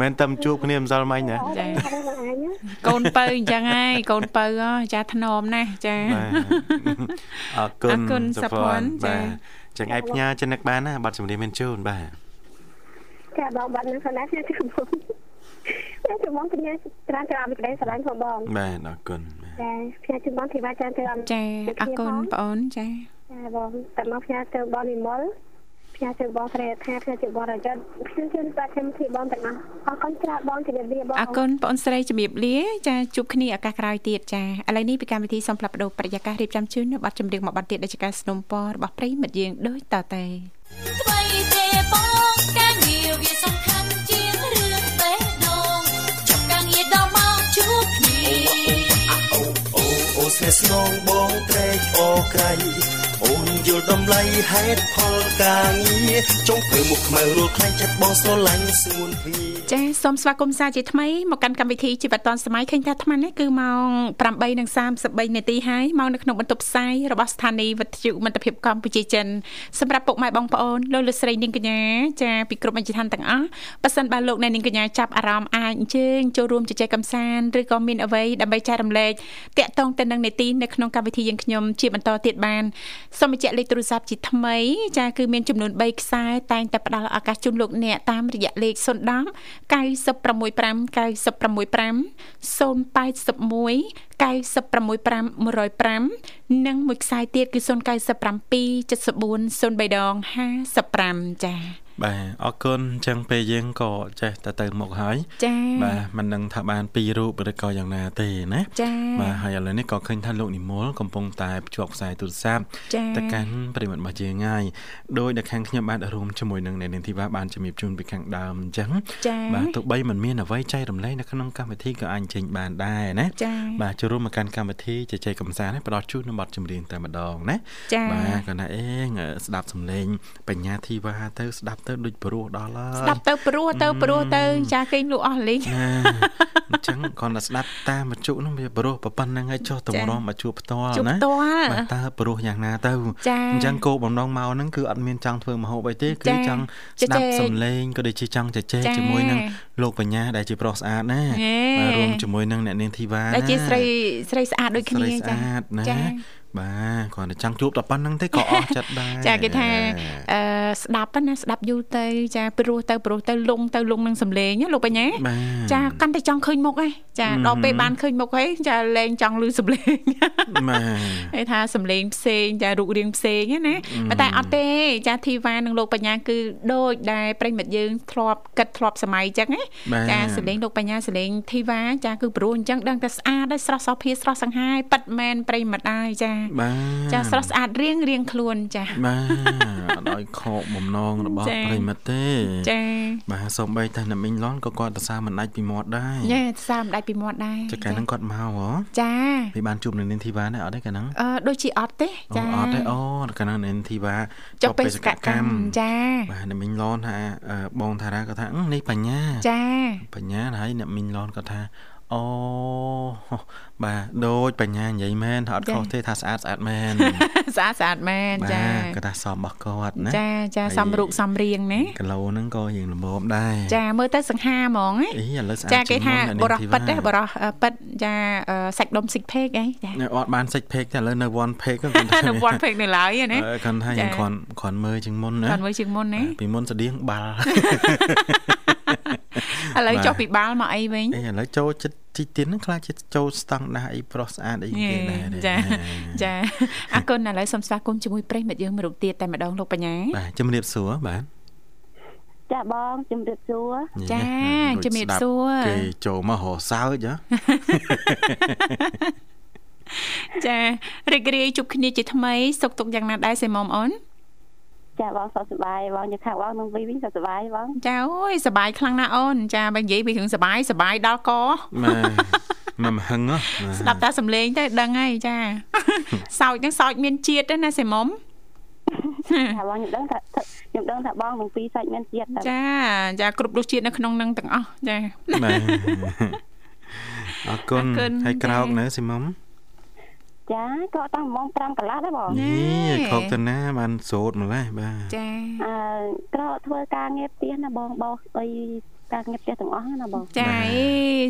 មែនតែជួបគ្នាម្សិលមិញណាចាអត់អញកូនពៅអញ្ចឹងហើយកូនពៅហ៎ចាថ្នមណាស់ចាបាទអរគុណអរគុណសុភ័ណ្ឌចា៎បាទចឹងឯងផ្ញើចំណឹកបានណាបាត់ជំរាបមានជូនបាទចាបងបាត់នឹងខណៈខ្ញុំជួយបងខ្ញុំជួយបងកញ្ញាច្រើនច្រើនពីក្តីស្រឡាញ់ផងបងបាទអរគុណបាទចាខ្ញុំជួយបងធីវ៉ាច្រើនច្រើនចាអរគុណបងអូនចា ចាបងតែមកផ្ញើទៅបងនិមលផ្ញើទៅបងស្រែថាផ្ញើទៅបងរយ័ត្នខ្ញុំជួយបាត់ខ្ញុំធីបងទាំងអស់អរគុណច្រើនបងជម្រាបលាបង អរគុណបងអូនស្រីជំរាបលាចាជួបគ្នាឱកាសក្រោយទៀតចាឥឡូវនេះពីកម្មវិធីសូមផ្លាប់បដោប្រយាកររៀបចំជូននៅប័ណ្ណចម្រៀងមួយប័ណ្ណទៀតដែលជាការสนับสนุนរបស់ប្រិយមិត្តយើងដូចតទៅ ថ្មីទេបង ស្នេហ៍ស្នងបងត្រេកអរក្រៃអូនយល់តម្លៃហេតុផលការងារចង់ធ្វើមុខខ្មៅរួលខ្លាញ់ចិត្តបងស្រឡាញ់ស្ងួនភី ចាសូមស្វាគមន៍សាជាថ្មីមកកាន់កម្មវិធីជីវិតឌွန်សម័យឃើញថាអាត្មានេះគឺម៉ោង8:33នាទីហើយមកនៅក្នុងបន្ទប់ផ្សាយរបស់ស្ថានីយ៍វិទ្យុមិត្តភាពកម្ពុជាចិនសម្រាប់ពុកម៉ែបងប្អូនលោកលោកស្រីនាងកញ្ញាចាពីគ្រប់អញ្ជដ្ឋានទាំងអស់ប៉ះសិនបើលោកអ្នកនាងកញ្ញាចាប់អារម្មណ៍អាចអញ្ជើញចូលរួមជជែកកម្សាន្តឬក៏មានអ្វីដើម្បីចែករំលែកតាក់ទងទៅនឹងនេតិនៅក្នុងកម្មវិធីយើងខ្ញុំជាបន្តទៀតបានសូមបញ្ជាក់លេខទូរស័ព្ទជាថ្មីចាគឺមានចំនួន3ខ្សែតែងតែផ្ដល់ឱកាសជូនលោកអ្នកតាមរយៈលេខ010 965 965 081 965 105និងមួយខ្សែទៀតគឺ097 74 03ដង55ចា៎ បាទអរគុណអញ្ចឹងពេលយើងក៏ចេះតែទៅមុខហើយចា៎បាទមិនដឹងថាបានពីររូបឬក៏យ៉ាងណាទេណាចា៎បាទហើយឥឡូវនេះក៏ឃើញថាលោកនិមលកំពុងតែភ្ជាប់ខ្សែទូរស័ព្ទចា៎ទៅកាន់ប្រិមត្តរបស់យើងហើយដោយដែលខាងខ្ញុំបានរួមជាមួយនឹងអ្នកនាងធីវ៉ាបានជំរាបជូនពីខាងដើមអញ្ចឹងចា៎បាទទោះបីមិនមានអ្វីចែករំលែកនៅក្នុងកម្មវិធីក៏អាចចេញបានដែរណាចា៎បាទចូលរួមមកកាន់កម្មវិធីជជែកកម្សាន្តហើយផ្ដល់ជូននៅបទចម្រៀងតែម្ដងណាចា៎បាទគាត់ថាអេស្ដាប់សំឡេងបញ្ញាធីវ៉ាទៅស្ដាប់ទៅដូចព្រោះដល់ហើយស្ដាប់ទៅព្រោះទៅព្រោះទៅចាគេងលក់អស់លេងណាអញ្ចឹងគាត់តែស្ដាប់តាមបច្ចុនោះវាព្រោះប៉ុណ្្នឹងហើយចុះតម្រាំមកជួបផ្ទាល់ជួបណាផ្ទាល់បាទតើព្រោះយ៉ាងណាទៅចា៎អញ្ចឹងគោលបំណងមកហ្នឹងគឺអត់មានចង់ធ្វើមហូបអីទេគឺចា៎ចង់ជជែកស្ដាប់សំឡេងក៏ដូចជាចង់ជជែកចា៎ជាមួយនឹងលោកបញ្ញាដែលជាប្រុសស្អាតណាហេបាទរួមជាមួយនឹងអ្នកនាងធីវ៉ាដែលជាណាស្រីស្រីស្អាតដូចគ្នាស្រីស្ចាអាតណាចា បាទគាត់តែចង់ជួបតែប៉ុណ្្នឹងទេក៏អស់ចិត្តដែរចាគេថាអឺស្ដាប់ហ្នឹងណាស្ដាប់យូរទៅចាព្រោះទៅព្រោះទៅលងទៅលងនឹងសំឡេងណាលោកបញ្ញាបាទចាកាន់តែចង់ឃើញមុខហ៎ចាដល់ពេលបានឃើញមុខហើយចាលែងចង់លឺសំឡេងបាទគេថាសំឡេងផ្សេងចារូបរាងផ្សេងណាប៉ុន្តែអត់ទេ ចាធីវ៉ានិងលោកបញ្ញាគឺដូចដែលប្រិមិត្តយើងធ្លាប់គិតធ្លាប់សម័យអញ្ចឹងណាបាទចាសំឡេងលោកបញ្ញាសំឡេងធីវ៉ាចាគឺព្រោះអញ្ចឹងដឹងតែស្អាតហើយស្រស់សោភាស្រស់សង្ហាយប៉ិតមែនប្រិមិត្តហើយចាបាទចាស្រស់ស្អាតរៀងរៀងខ្លួនចាបាទអត់ឲ្យខកបំណងរបស់ចា៎ប្រិមិត្តទេចាបាទសូម្បីតែអ្នកមីងឡនក៏គាត់ទៅសារមិនដាច់ពីមាត់ដែរញ៉ែសាមដាច់ពីមាត់ដែរចុះកាលហ្នឹងគាត់មកហ៎ចាពីបានជួបនៅនាងធីវ៉ាដែរអត់ទេកាលហ្នឹងអឺដូចជាអត់ទេអូចាអត់ទេអូកាលហ្នឹងនាងធីវ៉ាចុះបេសកកម្មចាបាទអ្នកមីងឡនថាអឺបងថារ៉ាគាត់ថាអឺនេះបញ្ញាចាបញ្ញាហើយអ្នកមីងឡនគាត់ថា អូបាទដូចបញ្ញានិយាយមែនថាអត់ចាខុសទេថាស្អាតស្អាតមែនស្អាតស្អាតមែនចាបាទគាត់ថាសមរបស់គាត់ណាចាចាហើយសំរូបសំរៀងណាគីឡូហ្នឹងក៏រៀងល្មមដែរចាមើលទៅសង្ហាហ្មងណាអីឥឡូវស្អាតចាគេថាជាងមុនបរោះអ្នកនាងប៉ិតទេធីវ៉ាបរោះអឺប៉ិតចាអឺសាច់ដុំស៊ីកភេកអីចានៅអត់បានសិចពេកតែឥឡូវនៅ one page គាត់ថានៅវត្តភេកនៅឡើយណាអឺគាត់ថាចាយ៉ាងគ្រាន់គ្រាន់មើលជាងមុនណាគាត់មើលជាងមុនណាពីមុនស្តៀងបាល់ ឥឡូវបាទចុះពីបាល់មកអីវិញអីឥឡូវចូលចិត្តទីទៀតហ្នឹងខ្លាចចិត្តចូលស្តង់ដារអីប្រុសស្អាតអីគេដែរទេចាចាអរគុណឥឡូវសូមស្វាគមន៍ជាមួយប្រិយមិត្តយើងមួយរូបទៀតតែម្ដងលោកបញ្ញាបាទជំរាបសួរបាទចាបងជំរាបសួរចាដូចជំរាបស្ដាប់សួរគេចូលមករសើចហ៎ចារីករាយជួបគ្នាជាថ្មីសុខទុក្ខយ៉ាងណាដែរសេមុំអូន ចាបងសុខសប្បាយបងយកខាងបងនឹងវិញវិញសុខសប្បាយបងចាអូយសប្បាយខ្លាំងណាស់អូនចាបើនិយាយពីរឿងសប្បាយសប្បាយដល់កបាទមិនមហឹងហ៎បាទស្ដាប់តែសំឡេងទៅដឹងហើយចាសោចហ្នឹងសោចមានជាតិទេណាសេមុំថាបងខ្ញុំដឹងថាខ្ញុំដឹងថាបងនឹងពីរសាច់មានជាតិតែចាចាគ្រប់រសជាតិនៅក្នុងហ្នឹងទាំងអស់ចាបាទអរគុណអរគុណហើយក្រោកចានៅស៊ីមុំ ចាក៏តាំងម៉ោង5កន្លះដែរបងណែនេះខកទៅណាបានសូត្រម្លេះបាទចាអឺក្រធ្វើការងារផ្ទះណាបងបោសអីការងារផ្ទះទាំងអស់ណាបងចាអី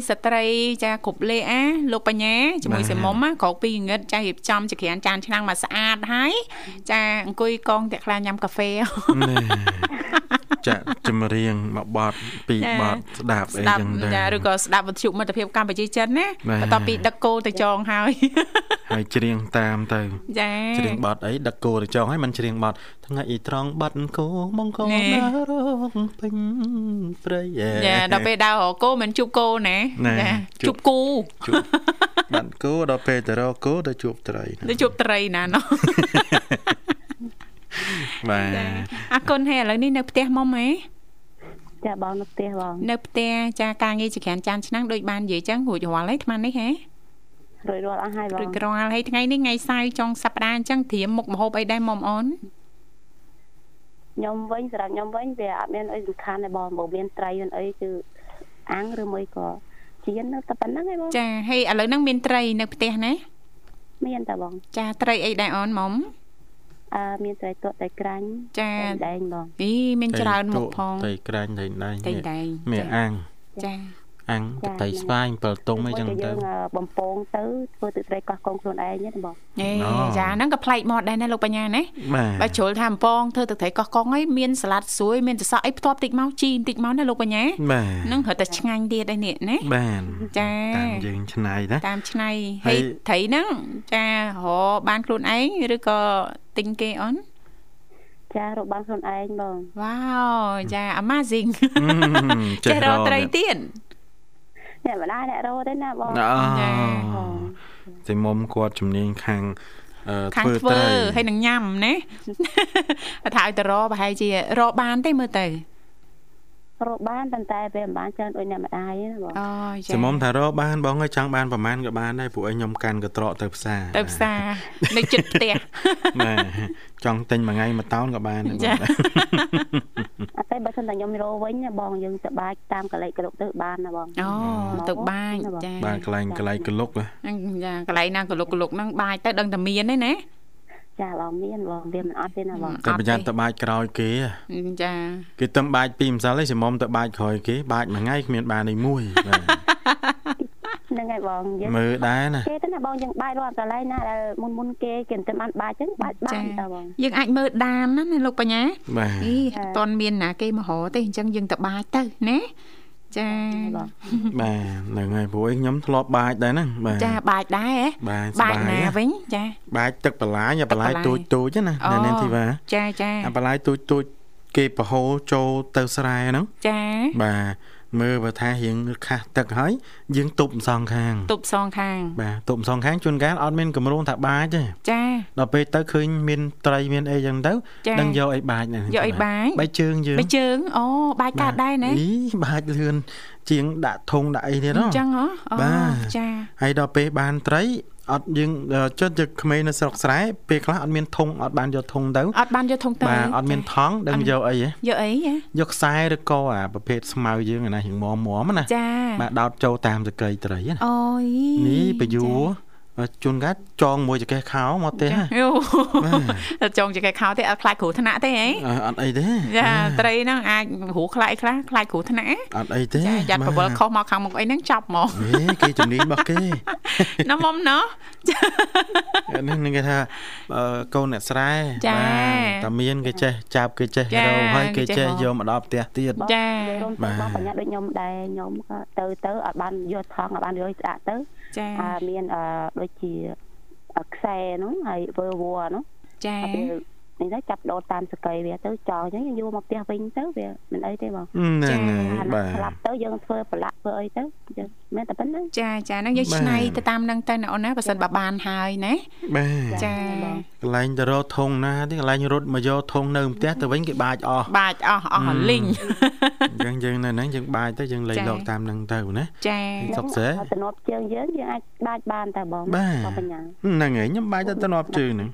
ស្ត្រីចាគ្រប់លេខអាលោកបញ្ញាជាមួយសេមុំណាក្រោកពីងងឹតចារៀបចំចក្រានចានឆ្នាំងមកស្អាតហើយចាអង្គុយកងតាក់ខ្លាញ៉ាំកាហ្វេនេះ ចាក់ចម្រៀងមកបត់ពីរចាបត់ស្ដាប់អីស្ដាប់ចឹងដែរចាឬក៏ស្ដាប់វិទ្យុមិត្តភាពកម្ពុជាចិនណាបាទបន្ទាប់ពីដឹកគោទៅចងហើយហើយច្រៀងតាមទៅចាច្រៀងបត់អីដឹកគោទៅចងហើយមិនច្រៀងបត់ថ្ងៃអ៊ីត្រង់បាត់គោមកកនេះដើររកពេញព្រៃអេចាដល់ពេលដើររកគោមិនជួបគោណាណែចាជួជួបបគូជួបបាត់គោដល់ពេលទៅរកគោទៅជួបត្រីណាទៅជួបត្រីណាណោះ បាទចាអរគុណហើយឥឡូវនេះនៅផ្ទះមុំហ៎ចាបងនៅផ្ទះបងនៅផ្ទះចាការងារចក្រានចានឆ្នាំងដូចបាននិយាយចឹងរួចរាល់ហើយអាត្មានេះហ៎រួចរាល់អស់ហើយបងរួចរាល់ហើយថ្ងៃនេះថ្ងៃសៅរ៍ចុងសប្តាហ៍អញ្ចឹងត្រៀមមុខម្ហូបអីដែរមុំអូនខ្ញុំវិញសម្រាប់ខ្ញុំវិញវាអត់មានអីសំខាន់ទេបងបើមានត្រីមានអីគឺអាំងឬមួយក៏ជៀននៅតែប៉ុណ្្នឹងឯងបងចាហើយឥឡូវហ្នឹងមានត្រីនៅផ្ទះណាមានតែបង ចាត្រីអីដែរអូនមុំ អឺមានត្រីទក់ត្រីក្រាញ់ចាត្រីដែងបងអីមានច្រើនមុខផងត្រីក្រាញ់ត្រីដែងត្រីដែងមានអាំងចា អាំងត្រីស្វាយ7ទុំអីចឹងមួយទៅយើងអឺបំពងទៅធ្វើទឹកត្រីកោះកងខ្លួនឯងហ្នឹងបងអេអូចាហ្នឹងក៏ប្លែកមកដែរណាលោកបញ្ញាណាបាទបើជ្រុលថាអំពងធ្វើទឹកត្រីកោះកុងអីមានសាឡាត់ស្រួយមានសសក់អីផ្ទាប់តិចមកជីបន្តិចមកណាលោកបញ្ញាបាទហ្នឹងរត់តែឆ្ងាញ់ទៀតឯនេះណាបាទចាតាមយើងឆ្នៃណាតាមឆ្នៃហើហើយយត្រីហ្នឹងចារកបានខ្លួនឯងឬក៏ទិញគេអូនចារកបានខ្លួនឯងបងវ៉ាវចា amazing អឺចេះរកត្រីទៀត អ្នកម្ដាយអ្នករកទេណាបងអូចាតែមុំគាត់ជំនាញខាងអឺខាងធ្វើធ្វើត្រីហើយនឹងញ៉ាំណាថាឲ្យទៅរកប្រហែលជារកបានទេមើលទៅ រកបានប៉ុន្តែវាមិនបានច្រើនដូចអ្នកម្ដាយទេណាបងអូយចាចាំមុំថារកបានបងហើយចង់បានប្រមាណក៏បានដែរព្រោះឯងខ្ញុំកាន់កត្រកទៅផ្សារទៅផ្សារនៅជិតផ្ទះបាទចង់ទិញមួយថ្ងៃមួយតោនក៏បានដែរចាបងអត់ទេបើសិនតែខ្ញុំរកវិញណាបងយើងទៅបាចតាមកលិចក្រុកទៅបានណាបងអូទៅបាញចាបាទកន្លែងកន្លែងកលុកហ៎ហ្នឹងចាកន្លែងណាកលុកកលុកហ្នឹងបាញទៅដឹងតែមានទេណា ចាបងមានបងវាមិនអត់ទេណាបងតែប្រយ័ត្នទៅបាចក្រោយគេហ៎ចាគេទៅបាចពីម្សិលឯងចាំមុំទៅបាចក្រោយគេបាចមួយថ្ងៃគ្មានបានឯមួយបាទហ្នឹងហើយបងយើងមើលដែរណាគេទៅណាបងយើងបាចរាល់កន្លែងណាដែលមុនមុនគេគេមិនទៅបានបាចចឹងបាចបានតើបងយើងអាចមើលដានណាណាលោកបញ្ញាបាទអីអត់តន់មានណាគេមករកទេអញ្ចឹងយើងទៅបាចទៅណា ចាបងបាទហ្នឹងហើយព្រោះឯងខ្ញុំធ្លាប់បាចដែរហ្នឹងបាទចាបាចដែរហ៎បាទសបាចបាយណាណាវិញចាបាចទឹកបន្លាយអាបន្លាយទឹកបន្លាយទូចទូចណាអូនៅនាងធីវ៉ាចាចាអាបន្លាយទូចទូចគេប្រហូរចូលទៅស្រែហ្នឹងចាបាទ មើលបើថារៀងខាស់ទឹកហើយយើងទប់សងខាងទប់សងខាង បាទទប់សងខាងជួនកាលអត់មានកម្រងថាបាចទេចាដល់ពេលទៅឃើញមានត្រីមានអីចឹងទៅចាដឹងយកអីបាចណាយកអីបាចបែកជើងយើងបើជើងអូបាចកើតដែរណាអីបាចលឿនជាងដាក់ធុងដាក់អីទៀតអហ៎ញ្ចឹងហ៎អូបាទចាហើយដល់ពេលបានត្រី អត់យើងចុះយកក្មេងនៅស្រុកស្រែពេលខ្លះអត់មានធុងអត់បានយកធុងទៅអត់បានយកធុងទៅបាទអត់មានថង់ដឹងយកអីហ៎យកអីហ៎យកខ្សែឬក៏អាប្រភេទស្មៅយើងអាណារៀងមមមណាចាបាទដោតចូលតាមសក្រីត្រីណាអូយនេះបយួរជួនកាត់ចងមួយចកេះខោមកទេហ៎យោចង់ចកែខោទេអត់ខ្លាចគ្រូថ្នាក់ទេហ៎អឺអត់អីទេចាត្រីហ្នឹងអាចហួខ្លាចខ្លះខ្លាចគ្រូថ្នាក់អត់អីទេចាយ៉ាត់បវលខុសមកខាងមុខអីហ្នឹងចាប់មកហេគេជំនាញរបស់គេ ណាមុំណោះនេះនឹងគេថាអឺកូនអ្នកស្រែចាតាមានគេចេះចាប់គេចេះចារោហើយគេគេចេះចេះយកមកដល់ផ្ទះទៀតចារំបាទៅទបងបញ្ញាដូចខ្ញុំដែរខ្ញុំក៏ទៅទៅអត់បានយកថងអត់បានយកស្អាតទៅចាអាមានអឺដូចជាខ្សែហ្នឹងហើយវើវัวហ្នឹងចា ហើយពេលនេះទៅចាប់ដោតតាមសកៃវាទៅចោលអញ្ចឹងយើងយកមកផ្ទះវិញទៅវាមិនអីទេបងហ្នឹងហើយអាបាទស្លាប់ទៅយើងធ្វើប្រឡាក់ធ្វើអីទៅយើងមែនតែប៉ុណ្្នឹងចាចាហ្នឹងយើងបាទឆ្នៃទៅតាមហ្នឹងទៅណាអូនណាបើសិនបើបានហើយណាបាទចាកន្លែងទៅរកធុងណាទេកន្លែងរត់មកយកធុងនៅផ្ទះទៅវិញគេបាចអស់បាចអស់អស់លីងអញ្ចឹងយើងនៅហ្នឹងយើងបាចទៅយើងលេងចាលោកតាមហ្នឹងទៅណាចាសុខស្រួលទំនាប់ជើងយើងយើងអាចបាចបានតែបងបាទបងបញ្ញាហ្នឹងហើយខ្ញុំបាចទៅទៅនាប់ជើងហ្នឹង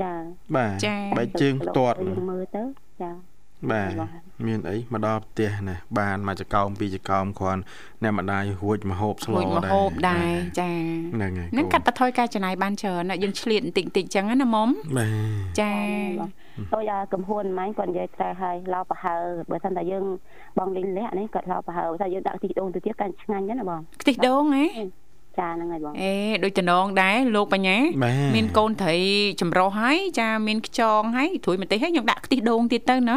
ចាបាទចាបែកជើងទាត់យើងមើលទៅចាបាទបាទមានអីមកដល់ផ្ទះណាបានមកចកោមពីរចកោមគ្រាន់អ្នកម្ដាយរួចមកហូបស្លមួយមកដែរហូបដែរចាហ្នឹងហើយហ្នឹងកាត់បន្ថយការចំណាយបានច្រើនណាស់យើងឆ្លៀតបន្តិចបន្តិចចឹងណាមុំបាទចាដូចអាកំហួនម៉ាញ់គាត់និយាយត្រែឲ្យឡោប្រហើបើសិនតែយើងបងលេងលាក់នេះគាត់ឡោប្រហើបើថាយើងដាក់ខ្ទិះដូងទៅទៀតកាន់ឆ្ងាញ់ណាស់ណាបងខ្ទិះដូងហ៎ ចាហ្នឹងហើយបងអេដូចតំណងដែរលោកបញ្ញាបាទមានកូនត្រីចម្រុះហើយចាមានខ្យងហើយត្រួយម្ទេសហើយខ្ញុំដាក់ខ្ទិះដូងទៀតទៅណា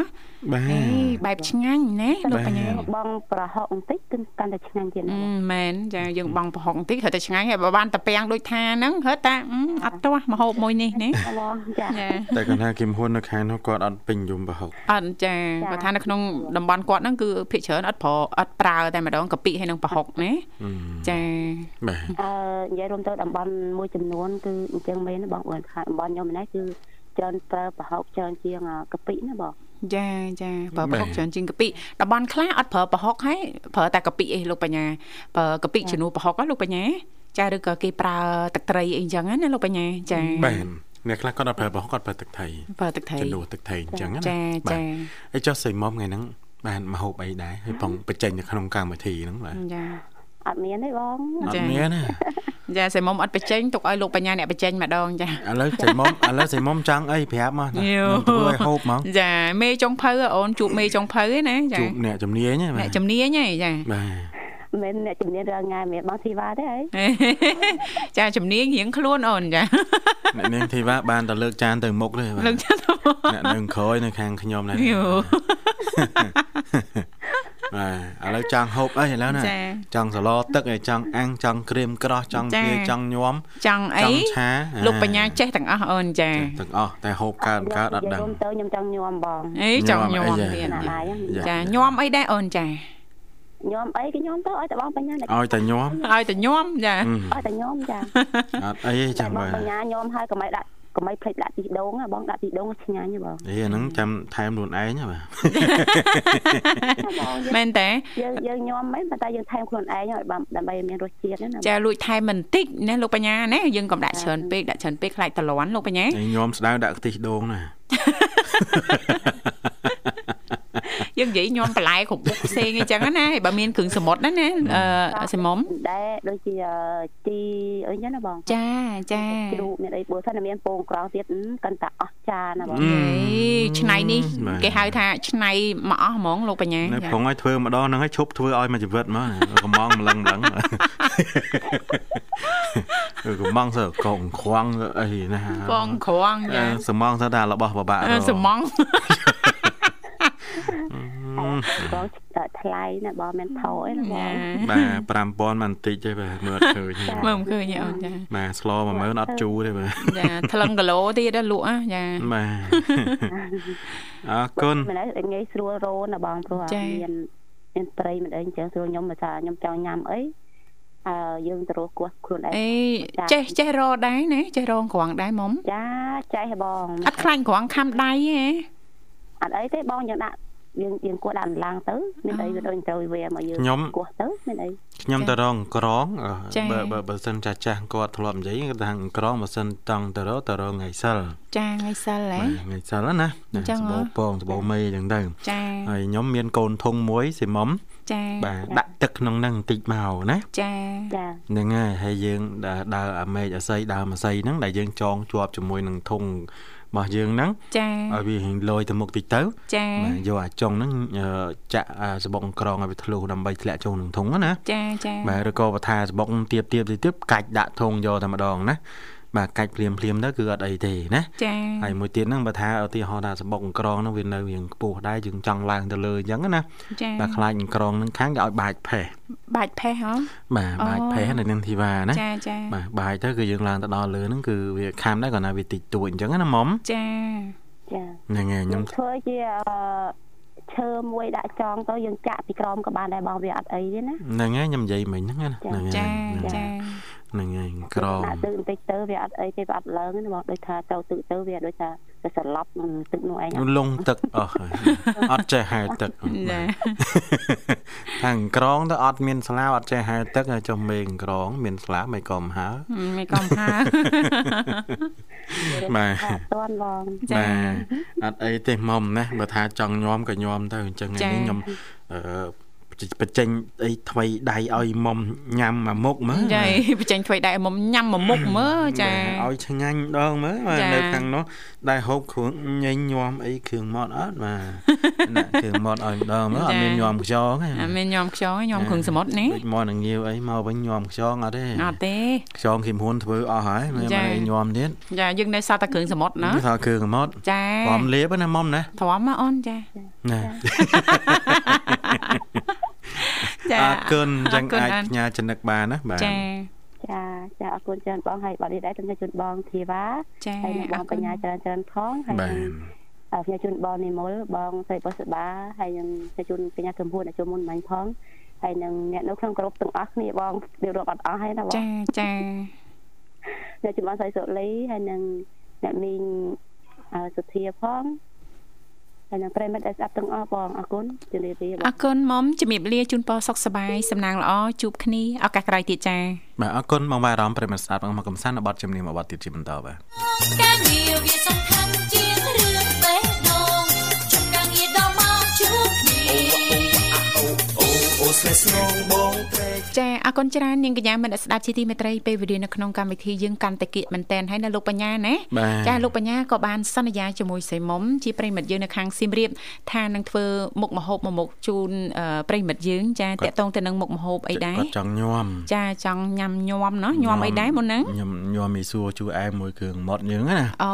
បាទអេបែបឆ្ងាញ់ណាលោកបញ្ញាបងប្រហុកបន្តិចគឺកាន់តែឆ្ងាញ់ទៀតអឺណាបងមែនចាយើងបងប្រហុកបន្តិចហៅតែឆ្ងាញ់ហើយបើបានតាពាំងដូចថាហ្នឹងហៅតាអឺអត់ទាស់មកហូបមួយនេះណាបងចាចាតែគាត់ថាគឹមហ៊ុននៅខាងនោះគាត់អត់ពេញយំប្រហុកអត់ចាបើថានៅក្នុងតំបន់គាត់ហ្នឹងគឺភាគច្រើនអត់ប្រើអត់ប្រើតែម្ដងកាពិហើយនឹងប្រហុកណាអឺចាបាទអឺនិយាយរួមទៅតំបន់មួយចំនួនគឺអញ្ចឹងមែនណាបងអឺខាងតំបន់ខ្ញុំនេះគឺ ច្រើនប្រើប្រហុកច្រើនជាងកាពិណាបងចាចាប្រើប្រហុកច្រើនជាងកាពិតំបន់ខ្លះអត់ប្រើប្រហុកហើយប្រើតែកាពិឯងលោកបញ្ញាប្រើកាពិជំនួសប្រហុកហ៎លោកបញ្ញាចាឬក៏គេប្រើទឹកត្រីអីចឹងណាលោកបញ្ញាចាបាទអ្នកខ្លះគាត់អត់ប្រើប្រហុកគាត់ប្រើទឹកថៃប្រើទឹកត្រីជំនួសទឹកថៃអញ្ចឹងណាចាបាទចាហើយចុះសៃមុំថ្ងៃហ្នឹងបានមកហូបអីដែរហើយផងបញ្ចេញនៅក្នុងកម្មវិធីហ្នឹងបាទចា អត់មានទេបងអចាត់មានណាចាសៃមុំអត់បញ្ចេញទុកឲ្យលោកបញ្ញាអ្នកបញ្ចេញម្ដងចាឥឡូវសៃមុំឥឡូវសៃមុំចង់អីប្រាប់មកណាយោខ្ញុំធ្វើឲ្យហូបហ្មងចាមេចុងភៅអូនជួបមេចុងភៅឯណាចាជួបអ្នកជំនាញហ្នឹងបាអ្នកទជំនាញហ៎ចាបាទមិនមែនអ្នកជំនាញរឿងងាយមែនបងធីវ៉ាទេហីចាជំនាញរៀងខ្លួនអូនចាអ្នកនាងធីវ៉ាបានតែលើកចានទៅមុខទេបាទលើកចាទៅអ្នកនៅក្រោយនៅខាងខ្ញុំណាយោ បាទឥឡូវចង់ហូបអីឥឡូវណាចាចង់សឡទឹកហើយចង់អាំងចង់ក្រៀមក្រោះចង់ចាភ្លាចង់ញោមចង់អីចង់ឆាលោកបញ្ញាចេះទាំងអស់អូនចាទាំងអស់តែហូបកើតកើតអត់ដឹងនិយាយរួមទៅខ្ញុំចង់ញោមបងអីចង់ញោមញោមអីទៀតណាស់ហើយចាញោមអីដែរអូនចាញោមអីក៏ញោមទៅឲ្យតែបងបញ្ញាឲ្យឲ្យតែញោមឲ្យតែញោមចាអឺតែញោមចាអត់អីទេតែចាំបងមើលបញ្ញាញោមហើយកុំឲ្យដាក់ កុំឲ្យភ្លេចដាក់ទីដូងណាបងដាក់ទីដូងឆ្ងាញ់ហ៎បងអីអាហ្នឹងចាំថែមខ្លួនឯងណាបាទបងយើងមែនតើយើងយើងញោមមិនប៉ុន្តែយើងថែមខ្លួនឯងឲ្យបានដើម្បីឲ្យមានរសជាតិណាចាលួចថែមបន្តិចណាលោកបញ្ញាណាយើងកុំដាក់ច្រើនពេកដាក់ច្រើនពេកខ្លាចតលន់លោកបញ្ញាហើយញោមស្ដៅដាក់ខ្ទិះដូងណា យើងនិយាយញោមបន្លែគ្រប់មុខផ្សេងអីចឹងណាហើយបើមានគ្រឿងសមុទ្រណាណាអឺសិមុំដែរដូចជាជីអីចឹងណាបងចាចាជ្រូកមានអីបើសិនតែមានពងក្រោទៀតកាន់តែអស់ចាណាបងហេឆ្នៃនេះគេហៅថាឆ្នៃមកអស់ហ្មងលោកបញ្ញានៅចាព្រងឲ្យធ្វើម្ដងហ្នឹងឲ្យឈប់ធ្វើឲ្យមួយជីវិតមកកំងម្លឹងម្លឹងគឺកំងសើកងខ្វាំងអីណាបងក្រងចាសំងទៅថារបស់បបាក់អឺសមង បងថ្លៃណាបងមិនថោអីណាបងចាបាទ5000មិនតិចទេបាទមើលអត់ឃើញទេមើលមិនឃើញទេអូនចាបាទស្ល10000អត់ជូរទេបាទចាថ្លឹងគីឡូទៀតលក់ណាចាបាទអរគុណមិនឲ្យងាយស្រួលរោណាបងព្រោះចា៎មានមានប្រៃមិនអីអញ្ចឹងស្រួលខ្ញុំមកថាខ្ញុំចង់ញ៉ាំអីអើយើងទៅរកគោះខ្លួនឯងអេចេះចេះរដែរណាចេះរងក្រងដែរមុំចាចៃហ៎បងអត់ខ្លាញ់ក្រងខំដៃហ៎អត់អីទេបងយើងដាក់ យើងយើងគួរដាក់ឡើងទៅមានអីវាដូចត្រូវវាមកយើងខ្ញុំគោះទៅមានអីខ្ញុំទៅរងក្រងអឺចា៎បើបើបើសិនចាស់ចាស់គាត់ធ្លាប់និយាយគាត់ថាក្រងបើសិនតង់ទៅរកទៅរកថ្ងៃសិលចាថ្ងៃសិលហ៎បាទថ្ងៃសិលណាអញ្ចឹងសបោហ៎ពងសបោមេអញ្ចឹងទៅចាហើយខ្ញុំមានកូនធុងមួយស៊ីមុំចាបាទដាក់ទឹកក្នុងហ្នឹងបន្តិចមកណាចាចាហ្នឹងហើយហើយយើងដើរដើរអាមេឃអាស័យដើរអាស័យហ្នឹងដែលយើងចងជាប់ជាមួយនឹងធុង របស់យើងហ្នឹងចាឲ្យវារៀងលយទៅមុខតិចទៅចាបាទយកអាចុងហ្នឹងអឺចាក់អាសបុកក្រងឲ្យវាធ្លុះដើម្បីធ្លាក់ចូលក្នុងធុងណាចាចាបាទឬក៏បើថាសបុកទៀបទៀបទៀបទៀបកាច់ដាក់ធុងយកតែម្ដងណា បាទកាច់ភ្លាមភ្លាមទៅគឺអត់អីទេណាចាហើយមួយទៀតហ្នឹងបើថាឧទាហរណ៍ថាសបុកក្រងហ្នឹងវានៅរៀងខ្ពស់ដែរយើងចង់ឡើងទៅលើអញ្ចឹងណាចាបាទខ្លាចក្រងហ្នឹងខាងគេឲ្យបាច់ផេះបាច់ផេះហ៎បាទបាច់ផេះនៅនឹងធីវ៉ាណាចាចាបាទបាយទៅគឺយើងឡើងទៅដល់លើហ្នឹងគឺវាខាំដែរគាត់ថាវាតិចតួចអញ្ចឹងណាមុំចាចាហ្នឹងហើយខ្ញុំធ្វើជាអឺឈើមួយដាក់ចងទៅយើងចាក់ពីក្រោមក៏បានដែរបងវាអត់អីទេណាហ្នឹងហើយខ្ញុំនិយាយមិញហ្នឹងណាហ្នឹងហើយចាហ្នឹងហើយចាហ្នឹងហើយក្រងដាក់ទឹកបន្តិចទៅវាអត់អីទេវាអត់ឡើងទេបងដូចថាទៅទឹកទៅវាដូចថាទៅសន្លប់នឹងទឹកនោះឯងលងទឹកអស់ហើយអត់ចេះហែលទឹកចាខាងក្រងទៅអត់មានស្លាអត់ចេះហែលទឹកហើយចុះមេងក្រង មានស្លាមិនក៏មហើមិនកំហើបាទអត់តាន់បងចាបាទអត់អីទេមុំណាបើថាចង់ញោមក៏ញោមទៅអញ្ចឹងចាថ្ងៃនេះខ្ញុំអឺ បញ្ចេញអីថ្មីដៃឲ្យមុំញ៉ាំមួយមុខមើលចាបញ្ចេញធ្វើដែរមុំញ៉ាំមួយមុខមើលចាបាទឲ្យឆ្ងាញ់ដងមើលបាទចានៅខាងនោះដែលហូបគ្រឿងញញញោមអីគ្រឿងម៉ត់អត់បាទណាគ្រឿងម៉ត់ឲ្យម្ដងមើលអត់មានញោមខ្យងទេអត់មានញោមខ្យងទេញោមគ្រឿងសមុទ្រណាដូចមកនឹងងាវអីមកវិញញោមខ្យងអត់ទេអត់ទេខ្យងគីមហ៊ុនធ្វើអស់ហើយមិនចាអីញោមទៀតចាយើងនៅសតតែគ្រឿងសមុទ្រណាថាគ្រឿងម៉ត់ចាព្រមលេបណាមុំណាធំមកអូនចាណា ចាអរគុណចឹងអរគុណអាចអូនផ្ញើចំណឹកបានណាបាទចាចាចាអរគុណច្រើនបងហើយបាត់នេះដែរទៅជូនបងធីវ៉ាចាហើយនឹងបងបញ្ញាច្រើនច្រើនផងហើយបាទនឹងអឺខ្ញុំជូនបងនិមលបងស្រីបុស្បាហើយនឹងខ្ញុំជូនបញ្ញាកំពួនអ្នកជុំមុនមិញផងហើយនឹងអ្នកនៅក្នុងក្រុមទាំងអស់គ្នាបងរៀបរាប់អត់អស់ហើយណាបងចាចាអ្នកជូនបងស្រីសុលីហើយនឹងអ្នកមីងអឺសុធាផង ហើយនឹងប្រិមិត្តដែលស្ដាប់ទាំងអស់បងអរគុណជម្រាបលាបងអរគុណមុំជំរាបលាជូនពរសុខសប្បាយសំណាងល្អជួបគ្នាឱកាសក្រោយទៀតចាបាទអរគុណបងបាទអារម្មណ៍ប្រិយមិត្តស្ដាប់មកកំសាន្តនៅបទជំនាញមួយបទទៀតជាបន្តបាទ ស្នេហ៍ស្នងបងត្រេកចាអរគុណច្រើននាងកញ្ញាមនស្ដាប់ជាទីមេត្រីពេលវេលានៅក្នុងកម្មវិធីយើងកាន់តែគៀកមែនតែនហើយនៅលោកបញ្ញាណាបាទចាលោកបញ្ញាក៏បានសន្យាជាមួយសៃមុំជាប្រិមិត្តយើងនៅខាងសៀមរាបថានឹងធ្វើមុខម្ហូបមួយមុខជូនអឺប្រិមិត្តយើងចាតកតងទៅនឹងមុខម្ហូបអីដែរគាត់ចង់ញោមចាចង់ញ៉ាំញោមណោះញោមអីដែរមុនហ្នឹងញោមញោមមីសួរជួយអែមមួយគ្រឿងម៉ត់យើងណាអូ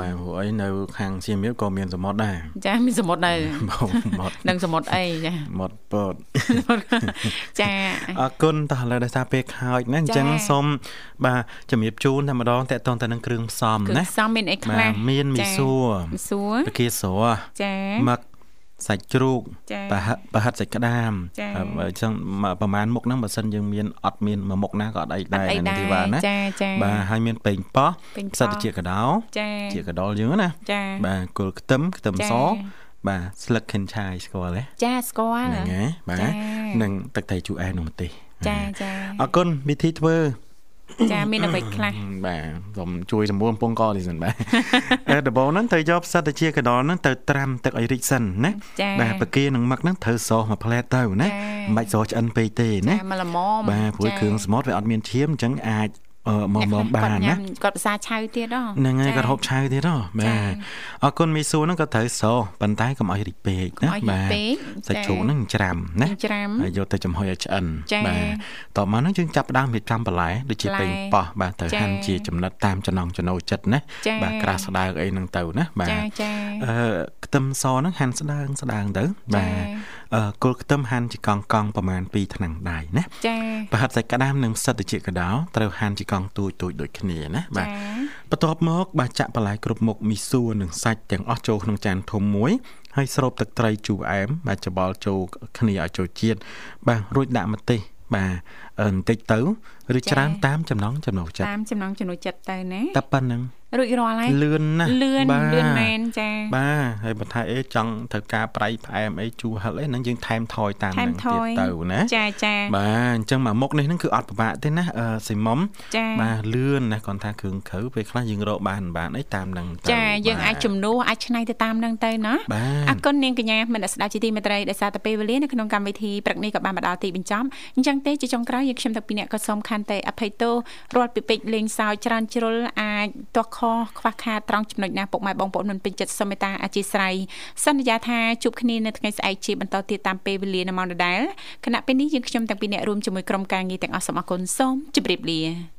បាទព្រោះអីនៅខាងសៀមរាបក៏មានសមុទ្រដែរចាមានសមុទ្រដែរបងម៉ត់នឹងសមុទ្រអីចាម៉ត់ពតចាអរគុណតោះឥឡូវដោយសារពេលខោចណាអញ្ចឹងចាសូមបាទជំរាបជូនតែម្ដងតកតងទៅនឹងគ្រឿងផ្សំគឺណាសំមានអីខ្លះបាទមានមីចាសួរមីសួរតាគៀស្រស់ចាមឹកសាច់ជ្រូកចាប្រហិតប្រហិតសាច់ក្តាមចាហើយអញ្ចឹងមកប្រហែលមុខហ្នឹងបើសិនយើងមានអត់មានមួយមុខណាក៏អត់អីដែរអីនៅដែរទីវ៉ាណាចាចាបាទហើយមានពេញប៉ោះពេញប៉ោះផ្សិតជាកដោចាជាកដោយើងណាចាបាទគល់ខ្ទឹមខ្ទឹមចាស បាទស្លឹកខិនឆាយស្គាល់ទេចាស្គាល់ហ្នឹងហើយបាចាទនិងទឹកត្រីជូរអែមនឹងម្ទេសចាចាអរគុណវិធីធ្វើចាមានអ្វីខ្លះបាទសូមជួយសម្រួលកំពងកនេះសិនបាទអឺដំបូងហ្នឹងត្រូវយកផ្សិតទៅជាកណ្ដុរហ្នឹងទៅត្រាំទឹកឲ្យរីកសិនណាចាបាទប្រគេនឹងមឹកហ្នឹងត្រូវសោះមួយផ្លែតទៅណាចាមិនបាច់សោះឆ្អិនពេកទេណាចាមកល្មមបាទព្រោះគ្រឿងសមុទ្រវាអត់មានឈាមអញ្ចឹងអាចអឺ មកមកបានគាត់ញ៉ាណាំគាត់ភាសាឆៅទៀតហ៎ហ្នឹងហើយចាគាត់ហូបឆៅទៀតហ៎បាទអរគុណមីស៊ូហ្នឹងក៏ត្រូវសោះប៉ុន្តែកុំឲ្យរីកពេកកុំណាឲ្យរីកពេកសាច់ចាជ្រូកហ្នឹងច្រាំណាច្រាំហើយយកទៅចំហុយឲ្យឆ្អិនចាបាទតបមកហ្នឹងយើងចាប់ផ្ដើមរៀបចំបន្លែដូចជាបន្លែពេញប៉ោះបាទត្រូវចាហាន់ជាចំណិតតាមចំណង់ចំណូលចិត្តណាចាបាទក្រាស់ស្ដើងអីហ្នឹងទៅណាបាទចាចាអឺខ្ទឹមសហ្នឹងហាន់ស្ដើងស្ដើងទៅបាទអឺគល់ខ្ទឹមហាន់ជាកង់កង់ប្រហែល2ថ្នាំងដៃណាចាប្រហិតសាច់ក្តាមនិងផ្សិតត្រជាកដោត្រូវហាន់ជាកង់ទូចទូចដូចគ្នាណាបាទចាបន្ទាប់មកបាទចាក់បន្លែគ្រប់មុខមីសួរនិងសាច់ទាំងអស់ចូលក្នុងចានធំមួយហើយស្រូបទឹកត្រីជូរអែមបាទច្បល់ចូលគ្នាឲ្យចូលជាតិបាទរួចដាក់ម្ទេសបាទអឺបន្តិចទៅឬច្រើនតាមចំណង់ចំណូលចិត្តតាមចំណងចំណុចចិត្តទៅណាតែប៉ុណ្្នឹង រួចរាល់ហើយលឿនណាស់លឿនបាទលឿនមែនចាបាទហើយបើថាអេចង់ត្រូវការប្រៃផ្អែមអីជូរហឹកអីហ្នឹងយើងថែមថយតាមថែមហ្នឹងថទៀតយទៅណាចាចាបាទអញ្ចឹងមកមុខនេះហ្នឹងគឺអត់ពិបាកទេណាអឺសីមុំចាបាទលឿនណាគ្រាន់ថាគ្រឿងក្រៅពេលខ្លះយើងរកបានបានអីតាមហ្នឹងទៅចាយើងបាទអាចជំនួសអាចឆ្នៃទៅតាមនឹងទៅណាបាអទរគុណនាងកញ្ញាមនស្ដាប់ជាទីមេត្រីដោយសារតែពេលវេលានៅក្នុងកម្មវិធីព្រឹកនេះក៏បានមកដល់ទីបញ្ចប់អញ្ចឹងទេជាចុងក្រោយយើងខ្ញុំទាំងពីរអ្នកក៏សូមខន្តីអភ័យទោសរាល់ពីពេចន៍លេងសើចច្រើនជ្រុលអាចទាស់ខខ្វះខាតត្រង់ចំណុចណាពុកម៉ែបងប្អូនមិនពេញចិត្តសូមមេត្តាអធិស្ឋានសន្យាថាជួបគ្នានៅថ្ងៃស្អែកជាបន្តទៀតតាមពេលវេលានៅម៉ោងដដែលគណៈពេលនេះយើងខ្ញុំទាំងពីរអ្នករួមជាមួយក្រុមការងារទាំងអស់សូមអរគុណសូមជម្រាបលា